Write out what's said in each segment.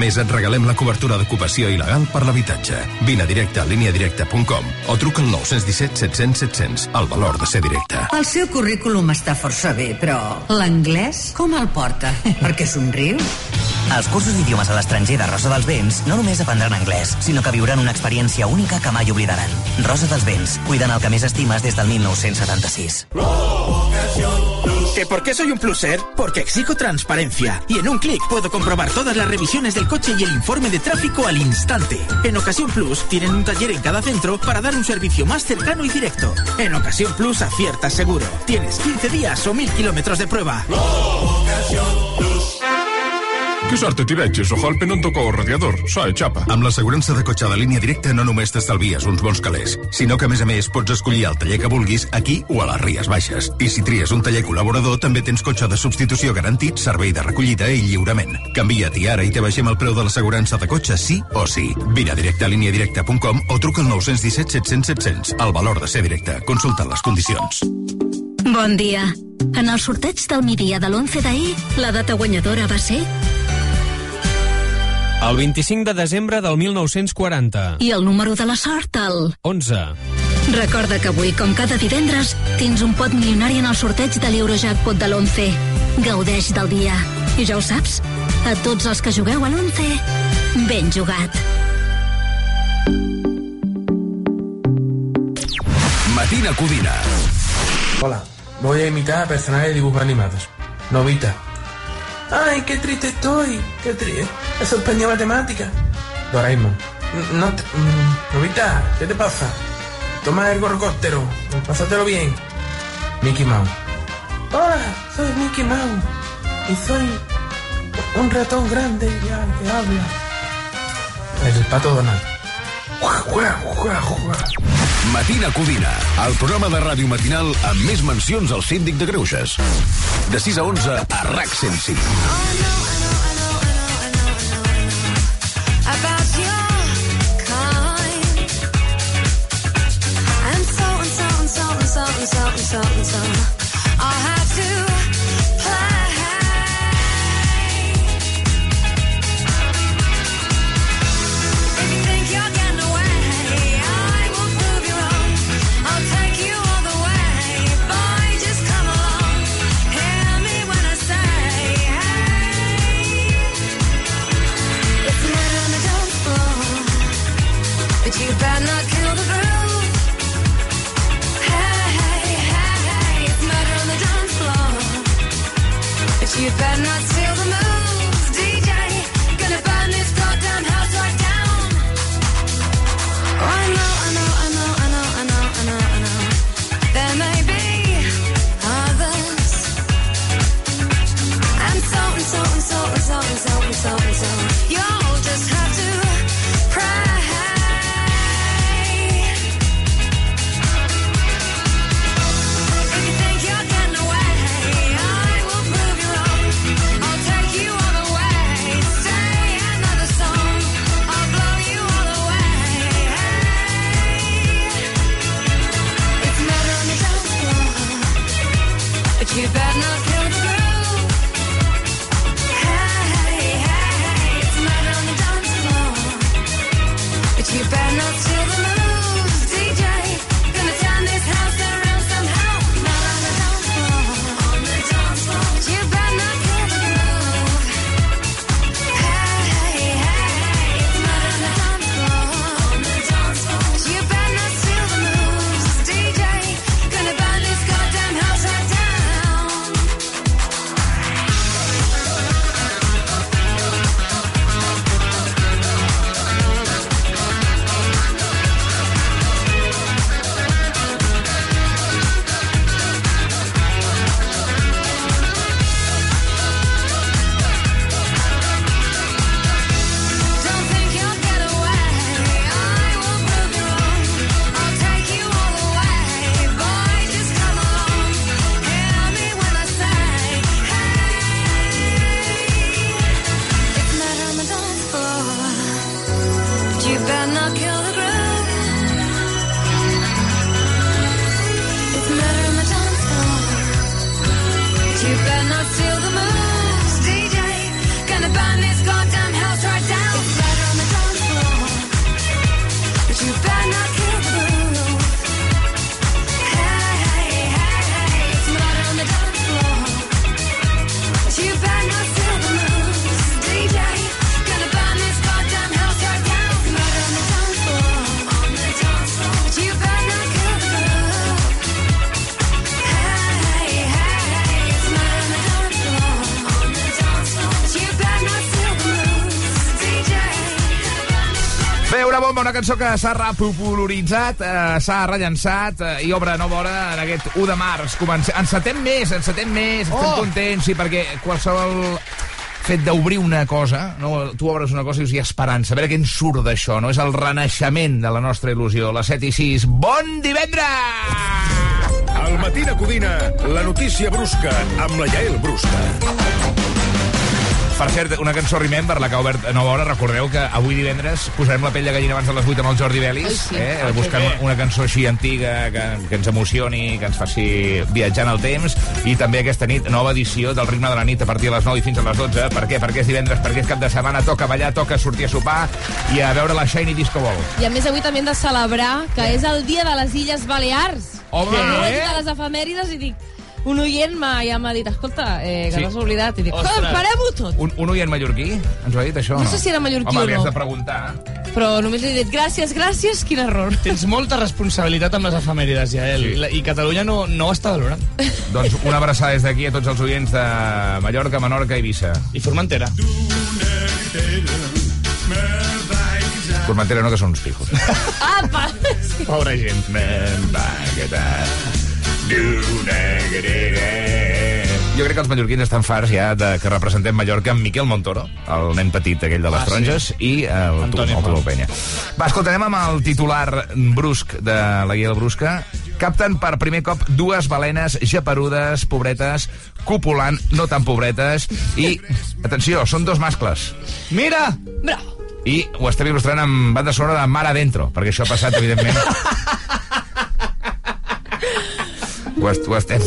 més, et regalem la cobertura d'ocupació il·legal per l'habitatge. Vine directe a lineadirecta.com o truca al 917 700 700. El valor de ser directe. El seu currículum està força bé, però l'anglès com el porta? Perquè somriu? Els cursos d'idiomes a l'estranger de Rosa dels Vents no només aprendran anglès, sinó que viuran una experiència única que mai oblidaran. Rosa dels Vents, cuidant el que més estimes des del 1976. ¿Que por qué soy un pluser? Porque exijo transparencia. Y en un clic puedo comprobar todas las revisiones del coche y el informe de tráfico al instante. En Ocasión Plus tienen un taller en cada centro para dar un servicio más cercano y directo. En Ocasión Plus aciertas seguro. Tienes 15 días o 1000 kilómetros de prueba. Que sort t'hi veig, Sojalpe no em tocó el radiador, soy xapa. Amb l'assegurança de cotxe de línia directa no només t'estalvies uns bons calés, sinó que a més a més pots escollir el taller que vulguis aquí o a les Ries Baixes. I si tries un taller col·laborador també tens cotxe de substitució garantit, servei de recollida i lliurament. Canvia't i ara i te baixem el preu de l'assegurança de cotxe sí o sí. Vine a directe a líniadirecta.com o truca al 917 700 700. El valor de ser directe. Consulta les condicions. Bon dia. En el sorteig del migdia de l'11 d'ahir, la data guanyadora va ser El 25 de desembre del 1940. i el número de la sort, el... 11. Recorda que avui, com cada divendres, tens un pot milionari en el sorteig de l'Eurojackpot de l'11. Gaudeix del dia. I ja ho saps, a tots els que jugueu a l'11, ben jugat. Matina Codina. Hola, voy a imitar a personajes de dibujos animados. Novita. ¡Ay, qué triste estoy! ¡Qué triste! He suspendido matemáticas. Doraemon. No te- mm, Novita, ¿qué te pasa? Toma el gorgóptero. Pásatelo bien. Mickey Mouse. Hola, soy Mickey Mouse. Y soy un ratón grande ya que habla. El pato Donald. Matina Codina, el programa de ràdio matinal amb més mencions al síndic de Greuges. De 6 a 11 a RAC 105. about your kind. And so and so una cançó que s'ha repopularitzat, eh, s'ha rellançat eh, i obre nova hora en aquest 1 de març. Comencem, encetem més, encetem més, estem Oh! contents, sí, perquè qualsevol fet d'obrir una cosa, no? tu obres una cosa i dius, hi ha esperança, a veure què en surt d'això, no? És el renaixement de la nostra il·lusió. Les 7 i 6, bon divendres! Al matí de Codina, la notícia brusca amb la Yael Brusca. Per cert, una cançó Remember, la que ha obert a nova hora. Recordeu que avui divendres posarem la pell de gallina abans de les 8 amb el Jordi Belis, Ai, sí. eh? Ah, que buscant bé. una cançó així antiga que, que ens emocioni, que ens faci viatjar en el temps. I també aquesta nit, nova edició del Ritme de la nit a partir de les 9 i fins a les 12. Per què? Perquè és divendres, perquè és cap de setmana, toca ballar, toca sortir a sopar i a veure la Shiny Disco Ball. I a més avui també hem de celebrar que és el dia de les Illes Balears. Home! Que vaig de les efemèrides i dic... Un oient m'ha ja m'ha dit, escolta, eh, que Sí. t'has oblidat. I dic, Ostres. "Joder, parem-ho tot. Un, un oient mallorquí ens ho ha dit, això? No sé si era mallorquí Home, o li has no. de preguntar. Però només li he dit, gràcies, gràcies, quin error. Tens molta responsabilitat amb les efemèrides, Jael, Sí. sí. i Catalunya no, no ho està valorant. Doncs una abraçada des d'aquí a tots els oients de Mallorca, Menorca i Eivissa. I Formentera. Formentera no, que són uns pijos. Apa! Pobra gent. Jo crec que els mallorquins estan farts ja de que representem Mallorca amb Miquel Montoro, el nen petit aquell de les Ah, sí. taronges, i el Antoni Pau. Penya. Va, escolta, anem amb el titular brusc de la guia del Brusca. Capten per primer cop dues balenes japerudes, pobretes, copulant, no tan pobretes, i, atenció, són dos mascles. Mira! Bravo! I ho estem il·lustrant amb banda sonora de Mar Adentro, perquè això ha passat, evidentment. ho, est ho estem...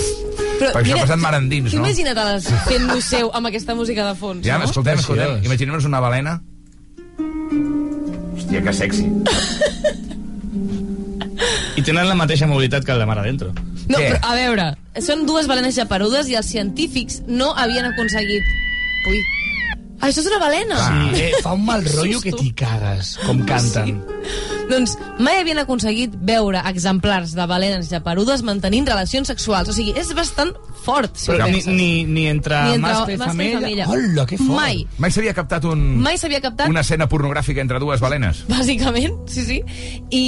perquè això ha passat mar endins, no? Imagina't a les fent-lo seu amb aquesta música de fons, Ja, no? escoltem, Preciós. escoltem. Imaginem-nos una balena. Hòstia, que sexy. I tenen la mateixa mobilitat que el de Mar Adentro. No, Què? però, a veure, són dues balenes japerudes i els científics no havien aconseguit... Ui, ah, això és una balena! Sí, eh, fa un mal rotllo que t'hi cagues, com canten. Doncs mai havien aconseguit veure exemplars de balenes japerudes mantenint relacions sexuals. O sigui, és bastant fort, si ho Però ni, ni, ni entre, Ni entre mascle i mascle i femella. femella. Hola, que fort. Mai. Mai s'havia captat un... Mai s'havia captat Una escena pornogràfica entre dues balenes. Bàsicament, sí, sí. I,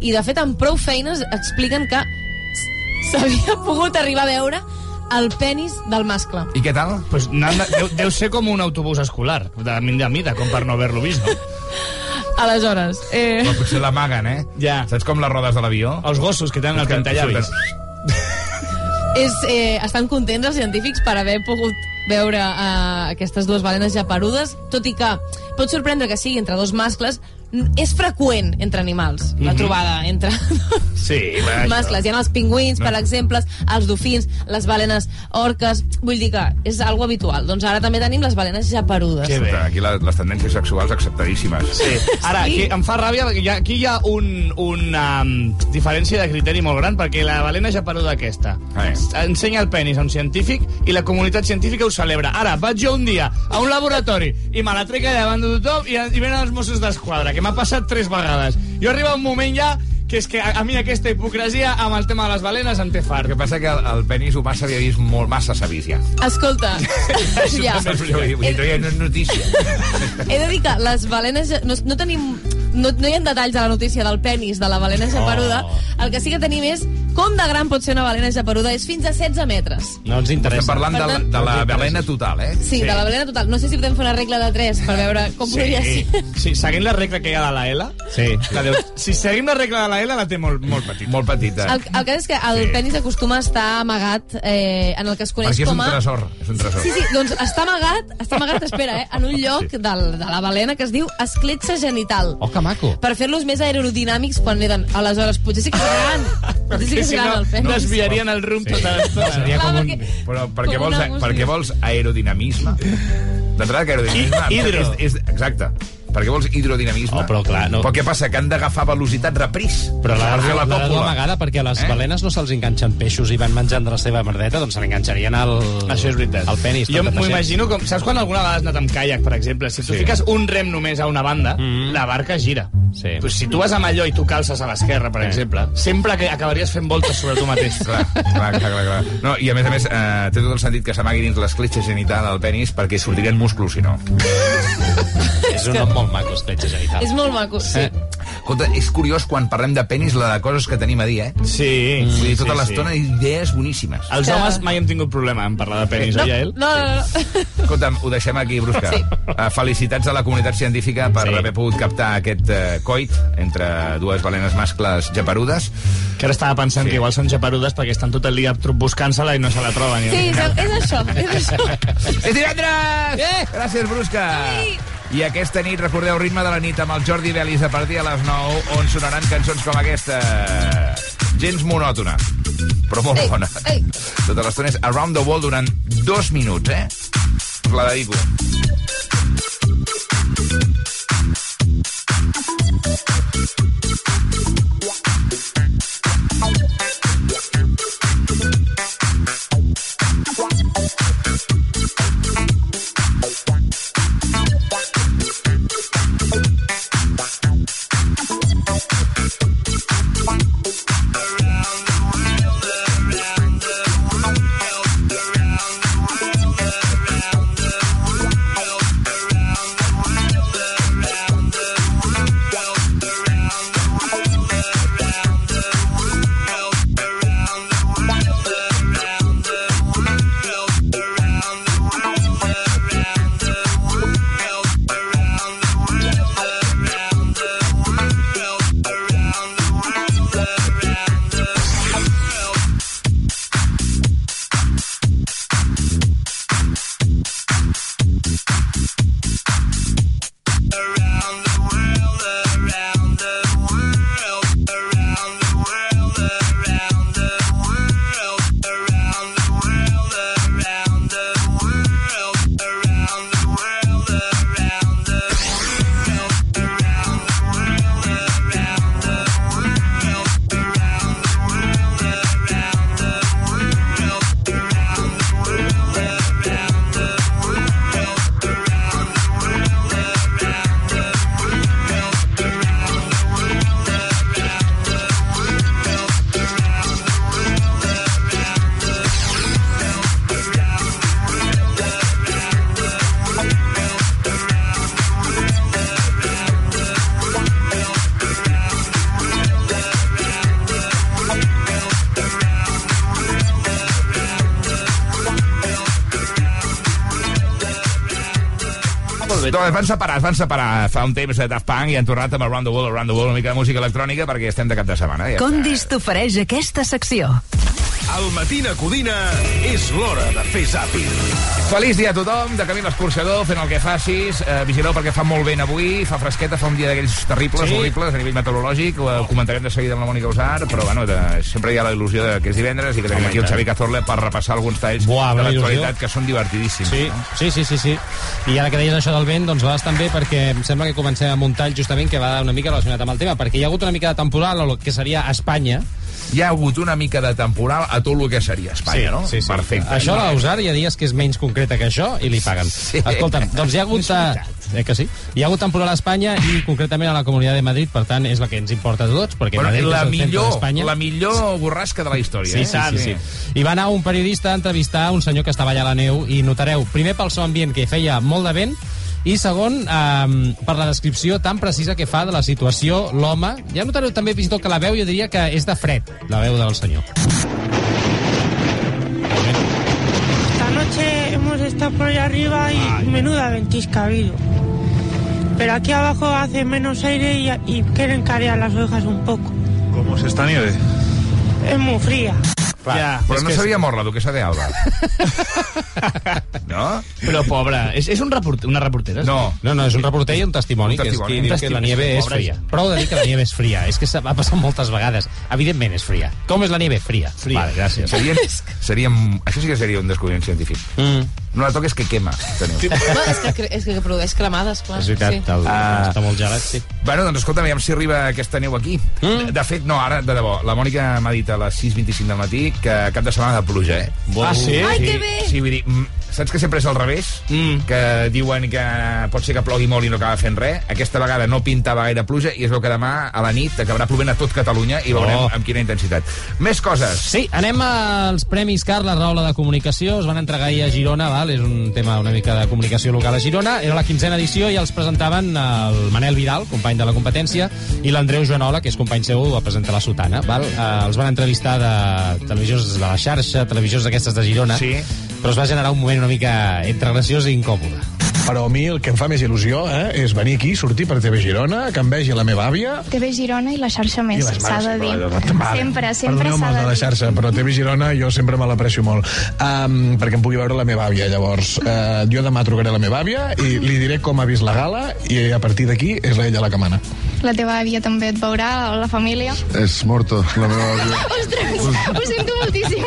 I, de fet, amb prou feines expliquen que s'havia pogut arribar a veure el penis del mascle. I què tal? Pues, nada, deu, deu ser com un autobús escolar, de a mida, com per no haver-lo vist, no? Aleshores, eh... Però potser l'amaguen, eh? Ja. Saps com les rodes de l'avió? Els gossos que tenen el surten- és, eh, estan contents els científics per haver pogut veure eh, aquestes dues balenes japerudes, tot i que pot sorprendre que sigui entre dos mascles, és freqüent entre animals, la Mhm. trobada entre Sí, va, això. mascles. Hi ha els pingüins, per No. exemple, els dofins, les balenes orques... Vull dir que és algo habitual. Doncs ara també tenim les balenes japerudes. Que bé. Aquí les, les tendències sexuals acceptadíssimes. Sí. Ara, Sí. aquí em fa ràbia, perquè aquí hi ha un, una um, diferència de criteri molt gran, perquè la balena japeruda aquesta Eh. ensenya el penis a un científic i la comunitat científica ho celebra. Ara, vaig jo un dia a un laboratori i me la trec allà davant de tothom i, i venen els Mossos d'Esquadra, que m'ha passat tres vegades. Jo arriba un moment ja que és que a, a mi aquesta hipocresia amb el tema de les balenes em té El fart. que passa que el, el penis ho massa havia vist molt massa s'ha vist ja. Escolta, ja. Dir, no hi ha notícia. He de dir que les balenes... ja- No, no tenim... No, no hi ha detalls a la notícia del penis de la balena japeruda. Oh. El que sí que tenim és com de gran pot ser una balena japeruda. És fins a 16 metres. No ens Estem interessa. parlant de la, Per tant- de la balena total, eh? Sí, de la balena total. No sé si podem fer una regla de 3 per veure com podria Sí, ser. sí, seguint la regla que hi ha de la L, Sí. la deu, si seguim la regla de la L, la té molt, molt petita. Molt petita. El, el cas és que el Sí. penis acostuma a estar amagat eh, en el que es coneix Perquè és com un a... tresor. És un tresor. Sí, sí, doncs està amagat, està amagat, espera, eh, en un lloc Sí. del, de la balena que es diu escletxa genital. Oh, que maco. Per fer-los més aerodinàmics quan neden. Aleshores, potser sí que seran. Potser sí que si seran no, el desviarien el rumb sí. tota l'estona. Seria Clar, com un... perquè- Però per què vols, per què vols aerodinamisme? D'entrada que aerodinamisme... Hidro. És, és, exacte. Per què vols hidrodinamisme? Oh, però clar, no. Però què passa? Que han d'agafar velocitat repris. Però la, Per la, la, la amagada, perquè a les Eh? balenes no se'ls enganxen peixos i van menjant de la seva merdeta, doncs se l'enganxarien al... Això és veritat. Al penis. Jo m'ho imagino com... Saps quan alguna vegada has anat amb caiac, per exemple? Si tu Sí. fiques un rem només a una banda, Mm. la barca gira. Sí. Pues si tu vas amb allò i tu calces a l'esquerra, per Sí. exemple, sempre que acabaries fent voltes sobre tu mateix. Clar, clar, clar, clar, clar. No, I a més a més, eh, té tot el sentit que s'amagui dins l'escletxa genital al penis perquè sortirien músculs, si no. és un nom molt maco, Escletxa Genital. És molt maco, sí. Escolta, és curiós quan parlem de penis la de coses que tenim a dir, eh? Sí. Vull dir, sí, tota sí. l'estona idees boníssimes. Els homes mai hem tingut problema en parlar de penis, No, oi, Jael? no, no, no. Escolta'm, ho deixem aquí, Brusca. Sí. Uh, felicitats a la comunitat científica per Sí. haver pogut captar aquest uh, coit entre dues balenes mascles japerudes. Que ara estava pensant Sí. que igual són japerudes perquè estan tot el dia buscant-se-la i no se la troben. Sí, és, és això, és això. És divendres! Eh! Gràcies, Brusca! Ai! I aquesta nit, recordeu, ritme de la nit amb el Jordi Belis a partir de les 9, on sonaran cançons com aquesta. Gens monòtona, però molt Ei, bona. ei. Tota l'estona és Around the World durant dos minuts, eh? La dedico. Doncs van separar, es van separar fa un temps de Daft Punk i han tornat amb Around the World, Around the World, una mica de música electrònica perquè estem de cap de setmana. Ja. Condis t'ofereix aquesta secció. Al Matina Codina és l'hora de fer zàping. Feliç dia a tothom, de camí l'escorxador, fent el que facis. Eh, vigileu perquè fa molt vent avui, fa fresqueta, fa un dia d'aquells terribles, Sí. horribles a nivell meteorològic. Ho eh, comentarem de seguida amb la Mònica Usar, però bueno, de, sempre hi ha la il·lusió de que és divendres i que tenim Home, aquí el. Xavi Cazorla per repassar alguns talls Buah, de l'actualitat que són divertidíssims. Sí, No? sí, sí, sí, sí. I ara que deies això del vent, doncs va bastant bé perquè em sembla que comencem amb un tall justament que va una mica relacionat amb el tema, perquè hi ha hagut una mica de temporal o el que seria Espanya. Hi ha hagut una mica de temporal a tot el que seria Espanya, no? Sí, sí. Perfecte. Això a l'Ausar hi ha dies que és menys concreta que això i li paguen. Sí. Escolta'm, doncs hi ha hagut... Eh, que sí? Hi ha hagut temporal a Espanya i concretament a la Comunitat de Madrid, per tant, és la que ens importa a tots, perquè Bueno, Madrid la és el millor, d'Espanya. la millor borrasca de la història. Sí, eh? sí, sí, sí. I va anar un periodista a entrevistar un senyor que estava allà a la neu i notareu, primer pel seu ambient que feia molt de vent i segon, eh, per la descripció tan precisa que fa de la situació, l'home. Ja notareu també fins i tot que la veu jo diria que és de fred, la veu del senyor. Esta noche hemos estado por allá arriba y menuda ventisca ha habido. Pero aquí abajo hace menos aire y, y quieren carear las orejas un poco. ¿Cómo es esta nieve? Es muy fría. Clar, però no sabia mort la duquesa d'Alba. no? Però, pobra, és, és un report, una reportera? No. No, no, és un reporter i un testimoni, Un que, és testimoni. Un diu que la testimoni. nieve és fria. Prou de dir que la nieve és fria. És que s'ha- va passar moltes vegades. Evidentment és fria. Com és la nieve? Fria. Fria. Vale, gràcies. Serien, seríem, això sí que seria un descobriment científic. Mm. No la toques que quema. Teniu. No, és, que, és que produeix cremades, clar. És veritat, Sí. el, Ah. està molt gelat, sí. Bueno, doncs escolta, aviam si arriba aquesta neu aquí. Mm. De, de fet, no, ara, de debò, la Mònica m'ha dit a les 6.25 del matí que cap de setmana de pluja, eh? Ah, sí? Ai, que bé! Sí, vull dir, mm, saps que sempre és al revés? Mm. Que diuen que pot ser que plogui molt i no acaba fent res. Aquesta vegada no pintava gaire pluja i es veu que demà a la nit acabarà plovent a tot Catalunya i veurem Oh. amb quina intensitat. Més coses. Sí, anem als Premis Carles Raula de Comunicació. Es van entregar ahir a Girona, val? és un tema una mica de comunicació local a Girona. Era la quinzena edició i els presentaven el Manel Vidal, company de la competència, i l'Andreu Joanola, que és company seu, va presentar la Sotana. Val? Eh, els van entrevistar de televisions de la xarxa, televisions d'aquestes de Girona, sí. Però es va generar un moment una mica entre graciós i incòmode. Però a mi el que em fa més il·lusió eh, és venir aquí, sortir per TV Girona, que em vegi la meva àvia... TV Girona i la xarxa més, s'ha de dir. Sempre, sempre Perdoneu-me s'ha els de de la xarxa, però TV Girona jo sempre me l'aprecio molt. Um, perquè em pugui veure la meva àvia, llavors. Uh, jo demà trucaré a la meva àvia i li diré com ha vist la gala i a partir d'aquí és ella la que mana. La teva àvia també et veurà, la família. És morta, la meva àvia. Ostres, ho sento moltíssim.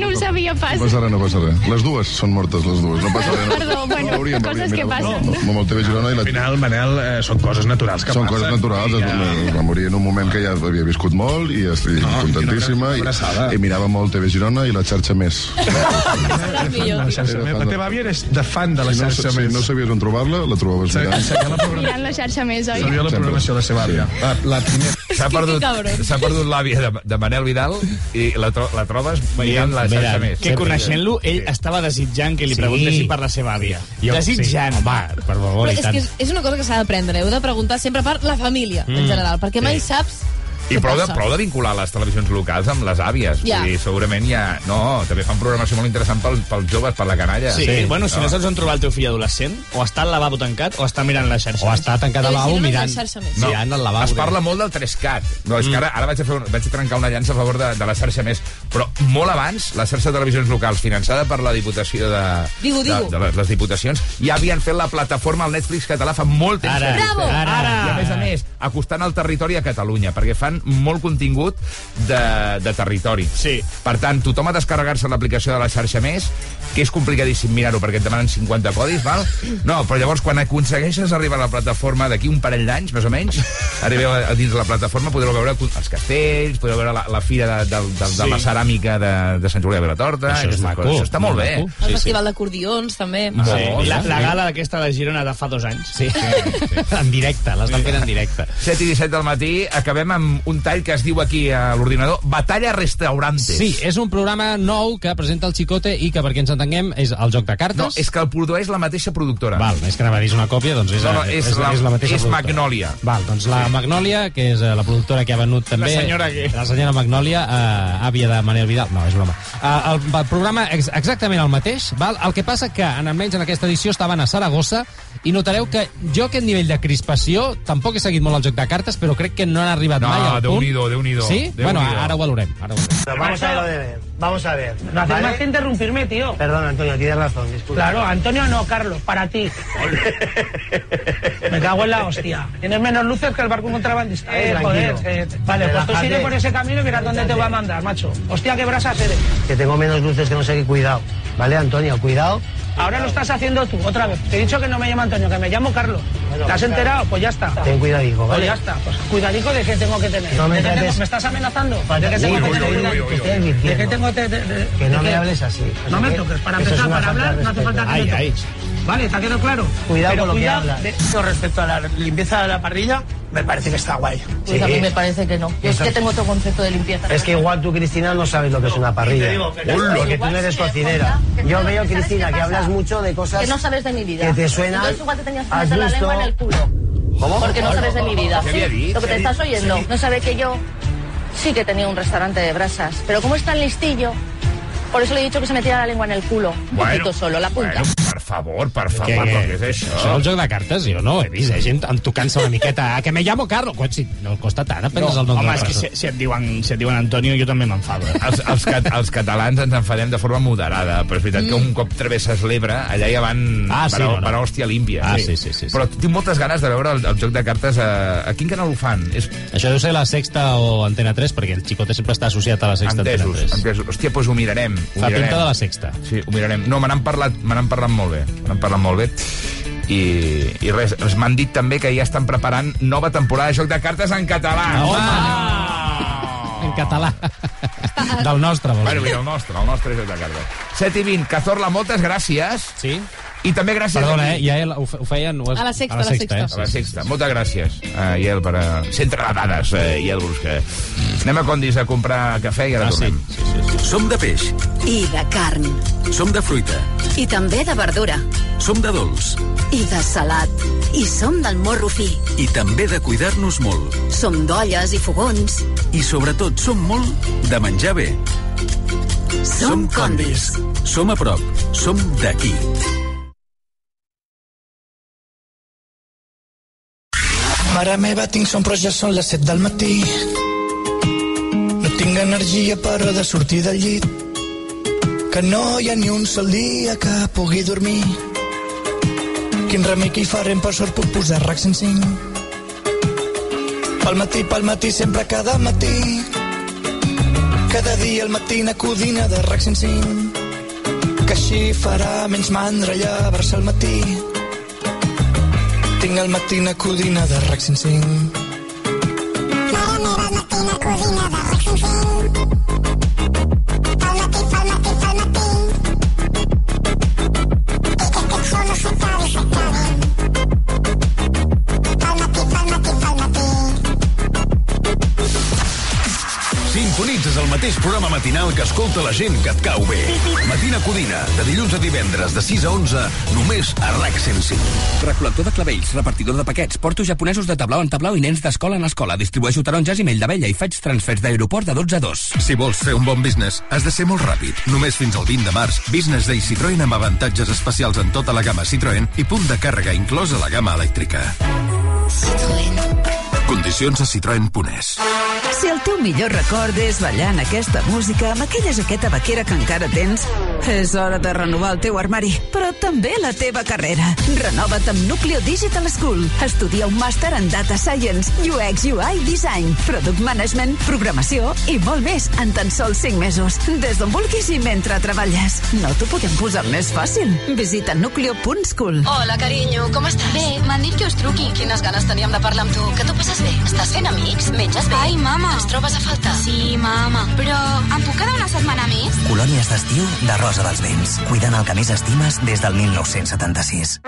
No ho sabia pas. No passa res, no passa res. Les dues són mortes, les dues. No passa res. No. Perdó, bueno, Hauríem, coses hauríem, que passen. Amb el TV Girona i la... Al final, Manel, eh, són coses naturals que Són passen. coses naturals. Ja. Ja... Va morir en un moment que ja havia viscut molt i estic no, contentíssima. I, I mirava molt TV Girona i la xarxa més. La, xarxa més. la teva àvia és de fan de la si no, xarxa si més. no sabies on trobar-la, la trobaves mirant. Mirant la xarxa més, oi? Sabia la programació de la seva àvia. La, la primera... S'ha perdut, s'ha perdut l'àvia de, de Manel Vidal i la, tro la trobes mirant la xarxa més. Que coneixent-lo, ell estava desitjant que li Sí. preguntessin per la seva àvia. Jo- desitjant. Sí. Home, per favor, Però i és tant. que és, és una cosa que s'ha d'aprendre. Heu de preguntar sempre per la família, en Mm, general, perquè mai sí. saps I prou de, prou de vincular les televisions locals amb les àvies. Ja. Vull dir, segurament ja... No, també fan programació molt interessant pel, pels joves, per la canalla. Sí, sí, bueno, si no saps on trobar el teu fill adolescent, o està al lavabo tancat, o està mirant la xarxa. O està tancat al lavabo mirant, No, mirant el lavabo. es parla molt del 3CAT. No, és que ara, ara vaig, a fer un, vaig a trencar una llança a favor de, de la xarxa més. Però molt abans, la xarxa de televisions locals, finançada per la Diputació de, Digo, digo. de, de les, les diputacions, ja havien fet la plataforma al Netflix català fa molt temps. Ara, Bravo! existeix. ara. I a més a més, acostant el territori a Catalunya, perquè fan molt contingut de, de territori. Sí. Per tant, tothom ha de descarregar-se l'aplicació de la xarxa més, que és complicadíssim mirar-ho perquè et demanen 50 codis, val? No, però llavors quan aconsegueixes arribar a la plataforma d'aquí un parell d'anys, més o menys, arribeu a, a dins de la plataforma, podreu veure els castells, podreu veure la, la fira de, de, de, de Sí. la ceràmica de, de Sant Julià de Vilatorta, Això és maco. Això està molt bé. molt El festival d'acordions, també. Molt, Sí. La, la sí. gala d'aquesta de Girona de fa dos anys. Sí, en directe, l'estan fent en directe. 7 i 17 del matí, acabem amb un tall que es diu aquí a l'ordinador Batalla Restaurantes. Sí, és un programa nou que presenta el Chicote i que, perquè ens entenguem, és el joc de cartes. No, és que el produeix la mateixa productora. Val, és que anava a dir és una còpia, doncs és, No, no, és la- és la mateixa és productora. Magnòlia. Val, doncs la Magnòlia, que és eh, la productora que ha venut també... La senyora que- La senyora Magnòlia, eh, àvia de Manel Vidal. No, és broma. Eh, el, el programa és exactament el mateix, val? El que passa que, en almenys en aquesta edició, estaven a Saragossa i notareu que jo aquest nivell de crispació tampoc he seguit molt el joc de cartes, però crec que no han arribat No, mai al punt. Déu-n'hi-do, Déu-n'hi-do. Sí? Déu-n'hi-do. Bueno, ara ho valorem. Ara ho valorem. Vamos a ver, vamos a ver. No haces ¿vale? más que interrumpirme, tío. Perdón, Antonio, tienes razón, disculpa. Claro, Antonio no, Carlos, para ti. Me cago en la hostia. Tienes menos luces que el barco contrabandista. Eh, Eh, joder. eh, vale, pues tú sigue por ese camino y mira dónde te va a mandar, macho. Hostia, qué brasas eres. Que tengo menos luces que no sé qué, cuidado. ¿Vale, Antonio? Cuidado. Ahora lo estás haciendo tú, otra vez. Te he dicho que no me llamo Antonio, que me llamo Carlos. Bueno, ¿Te has pues, enterado? Pues ya está. Ten cuidadico, Pues ¿vale? ya está. Pues cuidadico de qué tengo que tener. No me ¿De qué trates- tengo- ¿Me estás amenazando? ¿De qué tengo que tener ¿De qué diciendo? Que... de- de- Que no de me hables así. No me toques. Para Eso empezar, para hablar, no hace falta que Ay, me toques. Vale, ¿te ha quedado claro? Cuidado Pero con lo que hablas. de- Con respecto a la limpieza de la parrilla, me parece que está guay. Pues a mí me parece que no. Yo es Eso- que tengo otro concepto de limpieza. Es que igual tú, Cristina, no sabes lo que es una parrilla. te digo que-. Porque tú no eres sí, cocinera. Yo no- veo, ¿sabes Cristina, que hablas mucho de cosas Que no sabes de mi vida. que te suenan. Entonces igual te tenías que ¿Has meter la lengua en el culo. ¿Cómo? Porque no sabes de mi vida. ¿Qué había Sí? Lo que te ¿Qué estás oyendo. Sí. No sabe que yo sí que tenía un restaurante de brasas. Pero como es tan listillo, por eso le he dicho que se metiera la lengua en el culo. Un poquito solo, la punta. Bueno, favor, per favor, Què, què? és això? Això és el joc de cartes? Jo no ho he vist, eh? gent tocant-se una miqueta. "Ah, Que me llamo Carlos. Quan, si no costa tant aprendre's el nom home, de és la que si, persona. si, et diuen, si et diuen Antonio, jo també m'enfado. Eh? Els, els, cat, els catalans ens enfadem de forma moderada, però és veritat que un cop travesses l'Ebre, allà ja van Ah, sí, per, no, no. per hòstia límpia. Ah, sí, sí, sí, sí. Però tinc moltes ganes de veure el, el joc de cartes. A, a quin canal ho fan? És Això deu ser la Sexta o Antena 3, perquè el Chicote sempre està associat a la Sexta entesos, Antena 3. entesos. Hòstia, doncs ho mirarem. Ho Fa mirarem. pinta de la Sexta. Sí, ho mirarem. No, me n'han parlat, me parlat molt bé. N'han parlat molt bé. I, i res, es m'han dit també que ja estan preparant nova temporada de Joc de Cartes en català. Home! En català. Del nostre, vol Bueno, dir. mira, el nostre, el nostre el de Carles. 7 i 20. Cazorla, moltes gràcies. Sí. I també gràcies... Perdona, a eh? Ja el, ho, ho feien... Ho, A la sexta, a la a la sexta, sexta. eh? A la sexta. Moltes gràcies, uh, Iel, per uh, centre de dades, uh, Iel Brusca. Anem a Condis a comprar cafè i ara Ah, sí. tornem. Som de peix, I de carn. som de fruita, I també de verdura. som de dolç I de salat. I som del morro fi. i també de cuidar-nos molt. Som d'olles i fogons. I sobretot som molt de menjar bé. Som Condis. Som a prop. Som d'aquí. Mare meva, tinc son, però ja són les 7 del matí. No tinc energia, però, de sortir del llit. Que no hi ha ni un sol dia que pugui dormir. Quin remei que hi farem, per sort puc posar RAC 105. Pel matí, pel matí, sempre cada matí. Cada dia al matí una codina de RAC 105. Que així farà menys mandra llevar-se al matí. Tinc al matí una codina de RAC 105. Matinal que escolta la gent que et cau bé. Matina Codina, de dilluns a divendres, de 6 a 11, només a RAC 105. Recol·lector de clavells, repartidor de paquets, porto japonesos de tablau en tablau i nens d'escola en escola. Distribueixo taronges i mell d'abella i faig transfers d'aeroport de 12 a 2. Si vols fer un bon business, has de ser molt ràpid. Només fins al 20 de març, Business Day Citroën amb avantatges especials en tota la gamma Citroën i punt de càrrega inclòs a la gamma elèctrica. Condicions a citroen.es. Si el teu millor record és ballant aquesta música amb aquella jaqueta vaquera que encara tens, és hora de renovar el teu armari, però també la teva carrera. Renova't amb Nucleo Digital School. Estudia un màster en Data Science, UX, UI, Design, Product Management, Programació i molt més en tan sols 5 mesos. Des d'on vulguis i mentre treballes. No t'ho podem posar més fàcil. Visita nucleo.school. Hola, carinyo, com estàs? Bé, m'han dit que us truqui. Quines ganes teníem de parlar amb tu. Que tu passes bé? Estàs fent amics? Menges bé? Ai, mama. Ens trobes a faltar? Sí, mama. Però em puc quedar una setmana més? Colònies d'estiu de Rosa dels Vents. Cuidant el que més estimes des del 1976.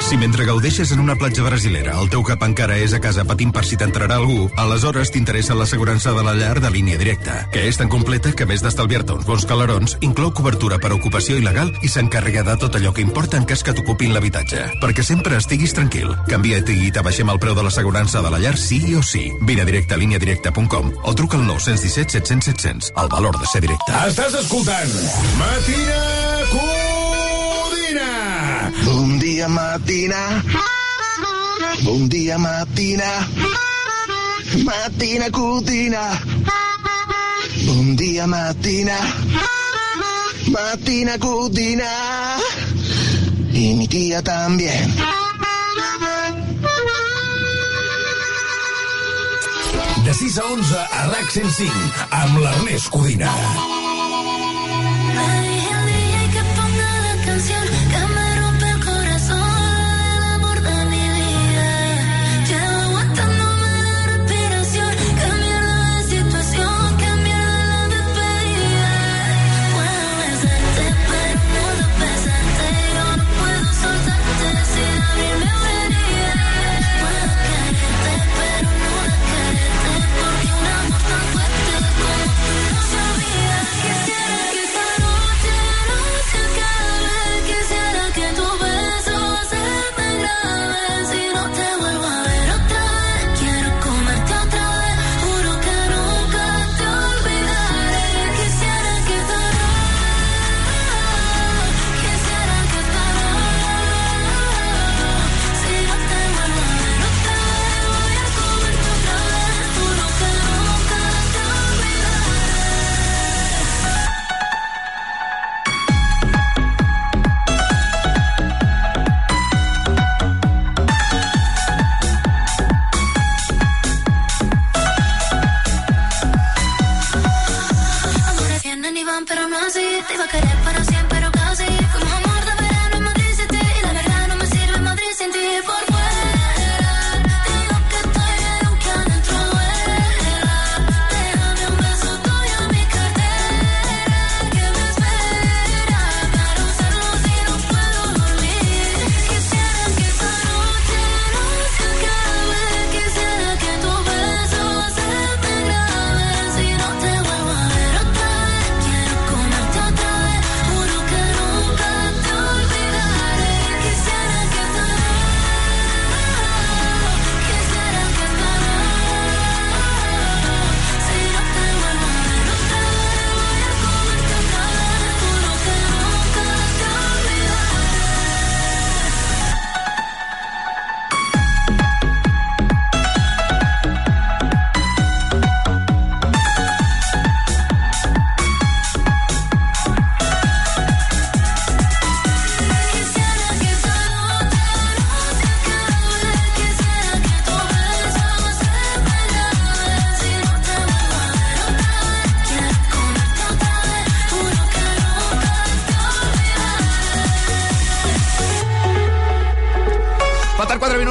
Si mentre gaudeixes en una platja brasilera el teu cap encara és a casa patint per si t'entrarà algú, aleshores t'interessa l'assegurança de la llar de línia directa, que és tan completa que a més d'estalviar-te uns bons calarons, inclou cobertura per ocupació il·legal i s'encarrega de tot allò que importa en cas que t'ocupin l'habitatge. Perquè sempre estiguis tranquil. Canvia't i t'abaixem el preu de l'assegurança de la llar sí o sí. Vine a directe a líniadirecta.com o truca al 917 700 700. El valor de ser directe. Estàs escoltant Matina Codina. Bon dia, matina. Bon dia, matina. Matina codina. Bon dia, matina. Matina codina. Y mi tía también. De 6 a 11 a RAC 105 amb l'Ernest Codina. iban, pero no así. Te iba a querer para siempre.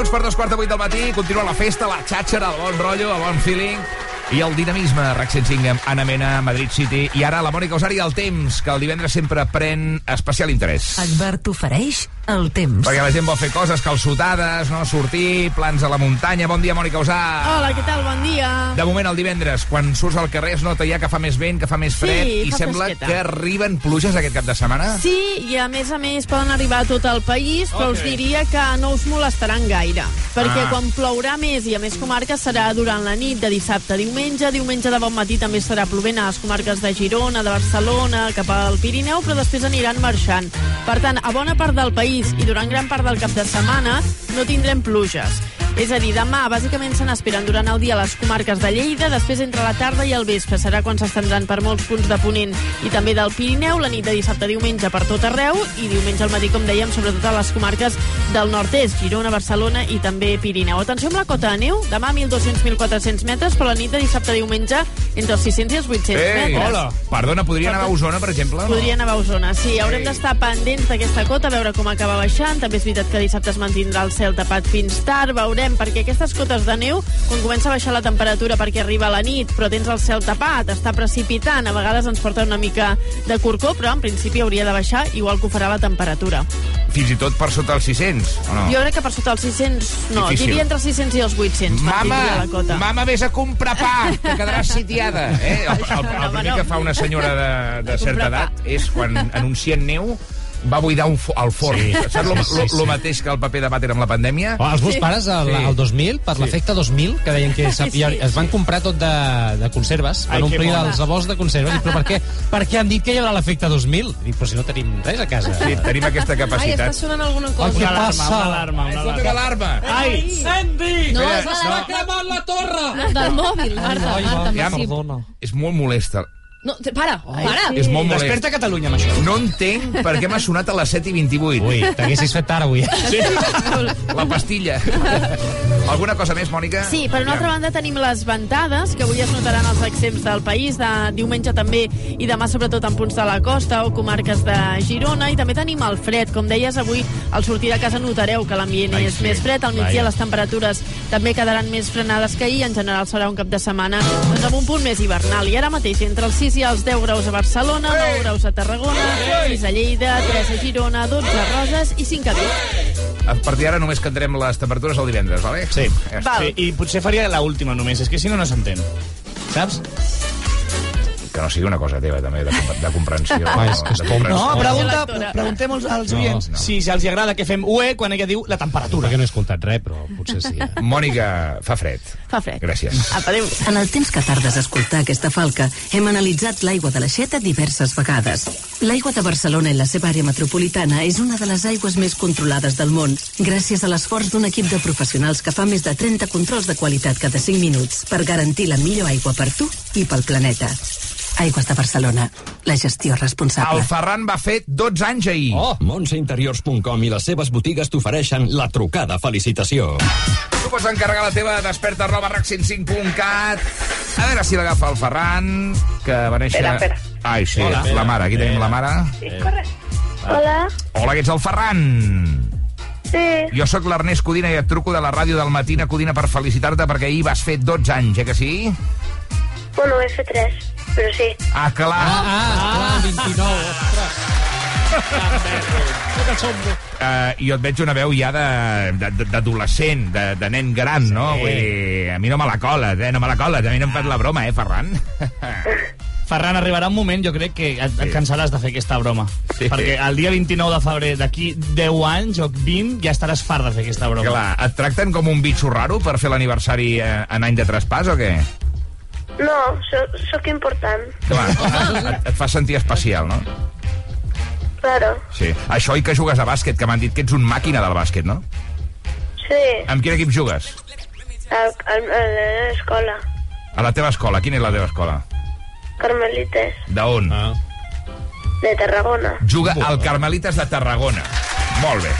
Minuts per dos quarts de vuit del matí. Continua la festa, la xàxera, el bon rotllo, el bon feeling i el dinamisme. RAC 105 amb Anna Mena, Madrid City. I ara la Mònica Usari, el temps, que el divendres sempre pren especial interès. Advert t'ofereix el temps. Perquè la gent vol fer coses calçotades, no? sortir, plans a la muntanya. Bon dia, Mònica Usà. Hola, què tal? Bon dia. De moment, el divendres, quan surts al carrer es nota ja que fa més vent, que fa més Sí, fred, i fa sembla fresqueta. que arriben pluges aquest cap de setmana. Sí, i a més a més poden arribar a tot el país, però Ok. us diria que no us molestaran gaire, perquè Ah. quan plourà més i a més comarques serà durant la nit de dissabte a diumenge. Diumenge de bon matí també estarà plovent a les comarques de Girona, de Barcelona, cap al Pirineu, però després aniran marxant. Per tant, a bona part del país i durant gran part del cap de setmana no tindrem pluges. És a dir, demà bàsicament se n'esperen durant el dia a les comarques de Lleida, després entre la tarda i el vespre serà quan s'estendran per molts punts de Ponent i també del Pirineu, la nit de dissabte a diumenge per tot arreu i diumenge al matí, com dèiem, sobretot a les comarques del nord-est, Girona, Barcelona i també Pirineu. Atenció amb la cota de neu, demà 1.200-1.400 metres, però la nit de dissabte a diumenge entre els 600 i els 800 Ei, metres. hola. Perdona, podria anar a Osona, per exemple? Podria anar a Osona, sí. Haurem d'estar pendents d'aquesta cota, a veure com acaba baixant. També és veritat que dissabte es mantindrà el cel tapat fins tard. Veurem, perquè aquestes cotes de neu, quan comença a baixar la temperatura perquè arriba la nit, però tens el cel tapat, està precipitant, a vegades ens porta una mica de corcó, però en principi hauria de baixar, igual que ho farà la temperatura. Fins i tot per sota els 600, o no? Jo crec que per sota els 600, no, Difícil. diria entre els 600 i els 800. Mama, la cota. mama, vés a comprar pa, que quedaràs sitiada. Eh? El, el, el, el primer que fa una senyora de, de certa edat és quan anuncien neu va buidar un fo al forn. Sí, Saps lo, sí, sí, lo, sí. lo mateix que el paper de vàter amb la pandèmia? Oh, els meus pares, el, Sí. el 2000, per Sí. l'efecte 2000, que deien que Sí, sí, es van comprar tot de, de conserves, Ai, van omplir els rebots de conserves. Dic, però per què, per què han dit que hi haurà l'efecte 2000? Dic, però si no tenim res a casa. Sí, tenim aquesta Ai, està capacitat. sonant alguna cosa. què passa? Una alarma, una Fota una alarma. Ai! Incendi! No, la- no. cremat la torre! Del mòbil, Marta. Ai, Marta, Ja, sí. perdona. És molt molesta. No, te- para, para. És molt molest. Desperta Catalunya amb això. No entenc per què m'ha sonat a les 7 i 28. Ui, t'haguessis fet tard avui. Sí. La pastilla. Alguna cosa més, Mònica? Sí, per una altra banda tenim les ventades, que avui es notaran als extrems del país, de diumenge també i demà sobretot en punts de la costa o comarques de Girona, i també tenim el fred. Com deies, avui al sortir de casa notareu que l'ambient és sí. més fred, al migdia les temperatures també quedaran més frenades que ahir, en general serà un cap de setmana doncs, amb un punt més hivernal. I ara mateix entre els 6 i els 10 graus a Barcelona, 9 graus a Tarragona, 6 a Lleida, 3 a Girona, 12 a Roses i 5 a Vic. A partir d'ara només cantarem les temperatures el divendres, vale? Sí. Val. Sí, I potser faria la última només, és que si no, no s'entén. Saps? Que no sigui una cosa teva, també, de, de comprensió. Ah, és que és de comprensió. No, pregunta, preguntem als, als No, oients no. si, els agrada que fem UE quan ella diu la temperatura. Perquè no he escoltat res, però potser sí. Eh? Mònica, fa fred. Fa fred. Gràcies. Apa, adéu. En el temps que tardes a escoltar aquesta falca, hem analitzat l'aigua de l'aixeta diverses vegades. L'aigua de Barcelona i la seva àrea metropolitana és una de les aigües més controlades del món, gràcies a l'esforç d'un equip de professionals que fa més de 30 controls de qualitat cada 5 minuts per garantir la millor aigua per tu i pel planeta. Aigües de Barcelona, la gestió responsable. El Ferran va fer 12 anys ahir. Oh! Montseinteriors.com i les seves botigues t'ofereixen la trucada felicitació. Tu pots encarregar la teva desperta arroba rac105.cat. A veure si l'agafa el Ferran, que va néixer... Espera, espera. Ai, sí, Hola. la mare. Aquí tenim la mare. Sí. Hola. Hola, que ets el Ferran. Sí. Jo sóc l'Ernest Codina i et truco de la ràdio del Matina Codina per felicitar-te perquè ahir vas fer 12 anys, eh que sí? Bueno, he fet tres, però sí. Ah, clar. Ah, ah, el 29, ostres. Uh, jo et veig una veu ja de- de- d'adolescent, de, de nen gran, sí. no? Vull dir, a mi no me la coles, eh? No me la coles, a mi no em fas la broma, eh, Ferran? Ferran, arribarà un moment, jo crec, que et, et cansaràs de fer aquesta broma. Sí. Perquè el dia 29 de febrer, d'aquí 10 anys o 20, ja estaràs fart de fer aquesta broma. Clar, et tracten com un bitxo raro per fer l'aniversari eh, en any de traspàs o què? No, soc important. Clar, et, et fa sentir especial, no? Claro. Sí. Això i que jugues a bàsquet, que m'han dit que ets un màquina del bàsquet, no? Sí, Amb quin equip jugues? al, al, a l'escola. A la teva escola. Quina és la teva escola? Carmelites, D'on? Ah. de Tarragona. Juga al Carmelites de Tarragona. Molt bé.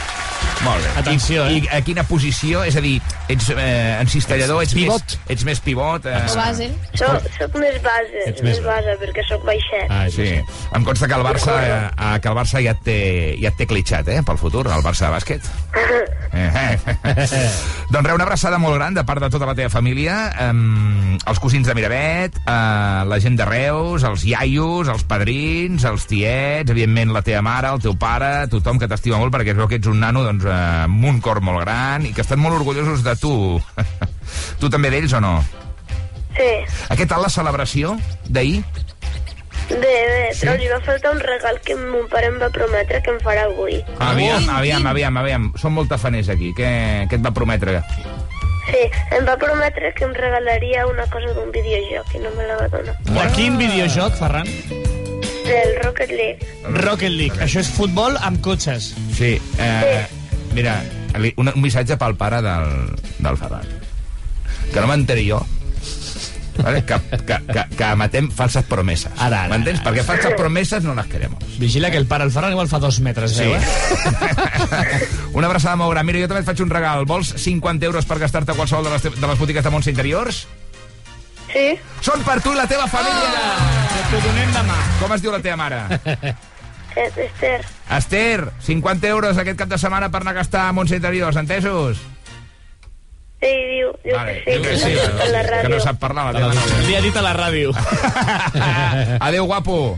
Molt bé. Atenció, I, eh? I a quina posició? És a dir, ets eh, encistellador, ets, Pivot. Més, ets més pivot? Eh... O base. Soc, soc més base, Ets més més base, perquè sóc baixet. Ah, sí. Em consta que el Barça, eh, que el Barça ja et té, ja et té clitxat, eh, pel futur, el Barça de bàsquet. Eh, eh. doncs res, una abraçada molt gran de part de tota la teva família, eh, els cosins de Miravet, eh, la gent de Reus, els iaios, els padrins, els tiets, evidentment la teva mare, el teu pare, tothom que t'estima molt perquè es veu que ets un nano doncs, eh, amb un cor molt gran i que estan molt orgullosos de tu. tu també d'ells o no? Sí. A què tal la celebració d'ahir? Bé, bé, però li va faltar un regal que mon pare em va prometre que em farà avui. Aviam, aviam, aviam, aviam. Són molt tafaners aquí. Què, què et va prometre? Sí, em va prometre que em regalaria una cosa d'un videojoc i no me la va donar. De quin videojoc, Ferran? Del Rocket League. Rocket League. Això és futbol amb cotxes. Sí. Eh, mira, un, un missatge pel pare del, del Ferran. Que no m'enteri jo. Vale? Que, que, que, que matem falses promeses. Ara, ara, M'entens? Perquè falses promeses no les queremos. Vigila que el pare, el Ferran, igual fa dos metres, Sí. veu, eh? Una abraçada molt gran. Mira, jo també et faig un regal. Vols 50 euros per gastar-te qualsevol de les, de les botigues de Montse Interiors? Sí. Són per tu i la teva família! Que t'ho donem demà. Com es diu la teva mare? Eh, Esther. Esther, 50 euros aquest cap de setmana per anar a gastar a Montse Interiors, entesos? Sí, diu, diu Vale, que sí, diu que sí, que a la que ràdio. no sap parlar la teva nòvia. Li ha dit a la ràdio. Adéu, guapo.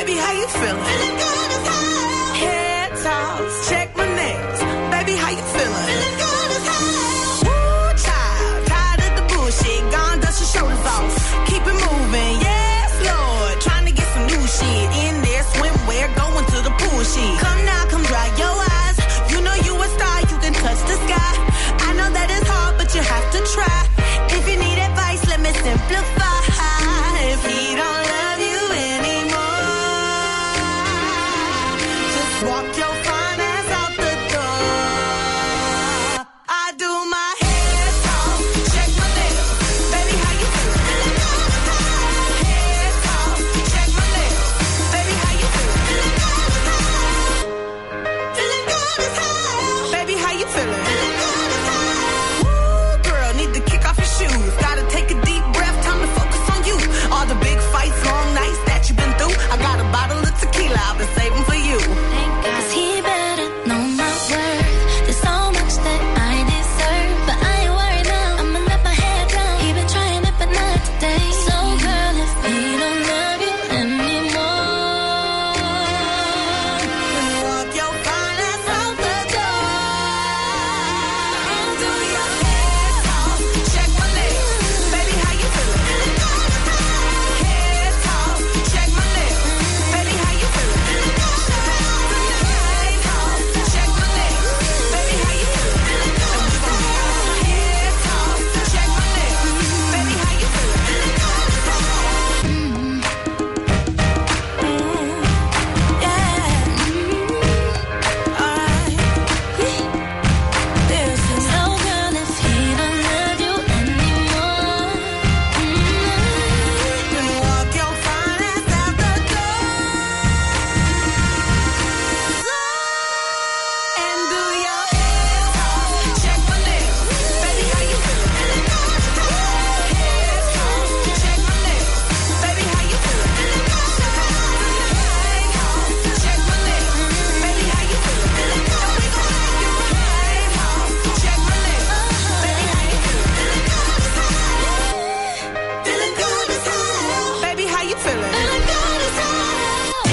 Baby, how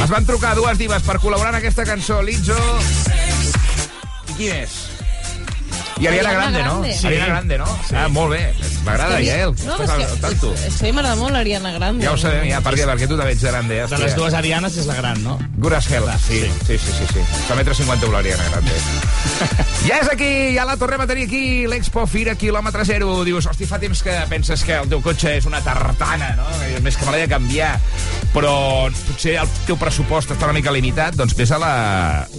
Es van trucar dues divas per col·laborar en aquesta cançó. Lizzo... I qui més? I Ariana Grande, no? Grande. Ariana Grande, no? Ah, molt bé. M'agrada, mi- Yael. No, Estàs és al que, tanto. és, és que m'agrada molt l'Ariana Grande. Ja ho sabem, ja, perquè, perquè tu també ets grande. De hòstia. les dues Arianes és la gran, no? As hell, sí. Sí, sí, sí. sí. Fa metre 51 l'Ariana Grande. ja és aquí, ja la tornem a tenir aquí, l'Expo Fira quilòmetre zero. Dius, hosti, fa temps que penses que el teu cotxe és una tartana, no? Que Més que me l'he de canviar. Però potser el teu pressupost està una mica limitat, doncs vés a la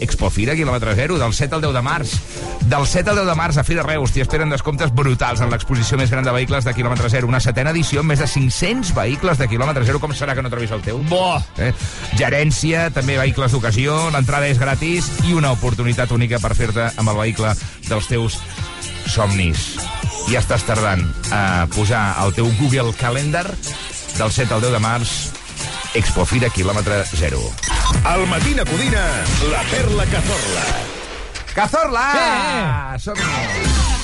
Expo Fira quilòmetre zero, del 7 al 10 de març. Del 7 al 10 de març a Fira Reus t'hi esperen descomptes brutals en l'exposició més gran de vehicles de quilòmetre zero. Una setena edició amb més de 500 vehicles de quilòmetre zero. Com serà que no trobis el teu? Bo! Eh? Gerència, també vehicles d'ocasió, l'entrada és gratis i una oportunitat única per fer-te amb el vehicle dels teus somnis. Ja estàs tardant a posar al teu Google Calendar del 7 al 10 de març Expo Fira quilòmetre zero. Al Matina Codina, la perla cazorla. Cazorla! Sí. Som-hi!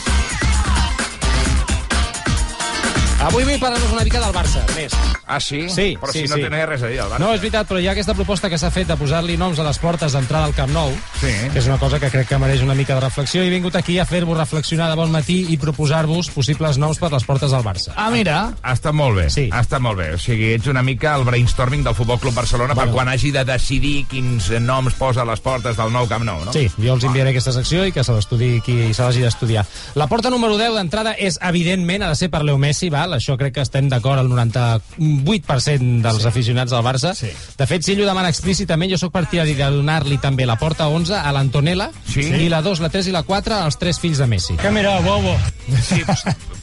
Avui vull parlar-nos una mica del Barça, més. Ah, sí? Sí, Però sí, si no sí. té res a dir, el Barça. No, és veritat, però hi ha aquesta proposta que s'ha fet de posar-li noms a les portes d'entrada al Camp Nou, sí. que és una cosa que crec que mereix una mica de reflexió. He vingut aquí a fer-vos reflexionar de bon matí i proposar-vos possibles noms per les portes del Barça. Ah, mira. Ha estat molt bé, Sí. ha estat molt bé. O sigui, ets una mica el brainstorming del Futbol Club Barcelona per quan hagi de decidir quins noms posa a les portes del nou Camp Nou, no? Sí, jo els enviaré aquesta secció i que se l'estudi qui se l'hagi d'estudiar. La porta número 10 d'entrada és, evidentment, ha de ser per Leo Messi, val? Això crec que estem d'acord el 98% dels sí. aficionats del Barça. Sí. De fet, si ell ho demana explícitament, jo sóc partidari de donar-li també la porta 11 a l'Antonella Sí. i la 2, la 3 i la 4 als tres fills de Messi. Que mira, bobo. Sí,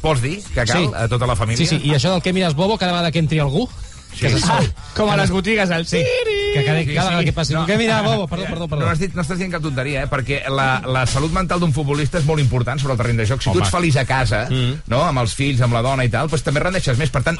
pots dir que cal Sí. a tota la família? Sí, sí, i això del que mires bobo cada vegada que entri algú... Sí. Que se Ah, com a les botigues al Sí, que cada, cada vegada que passi... No. Que mira, bobo, perdó, perdó, perdó. No, dit, no estàs dient cap tonteria, eh? perquè la, la salut mental d'un futbolista és molt important sobre el terreny de joc. Si tu Home. ets feliç a casa, mm. no? amb els fills, amb la dona i tal, doncs també rendeixes més. Per tant,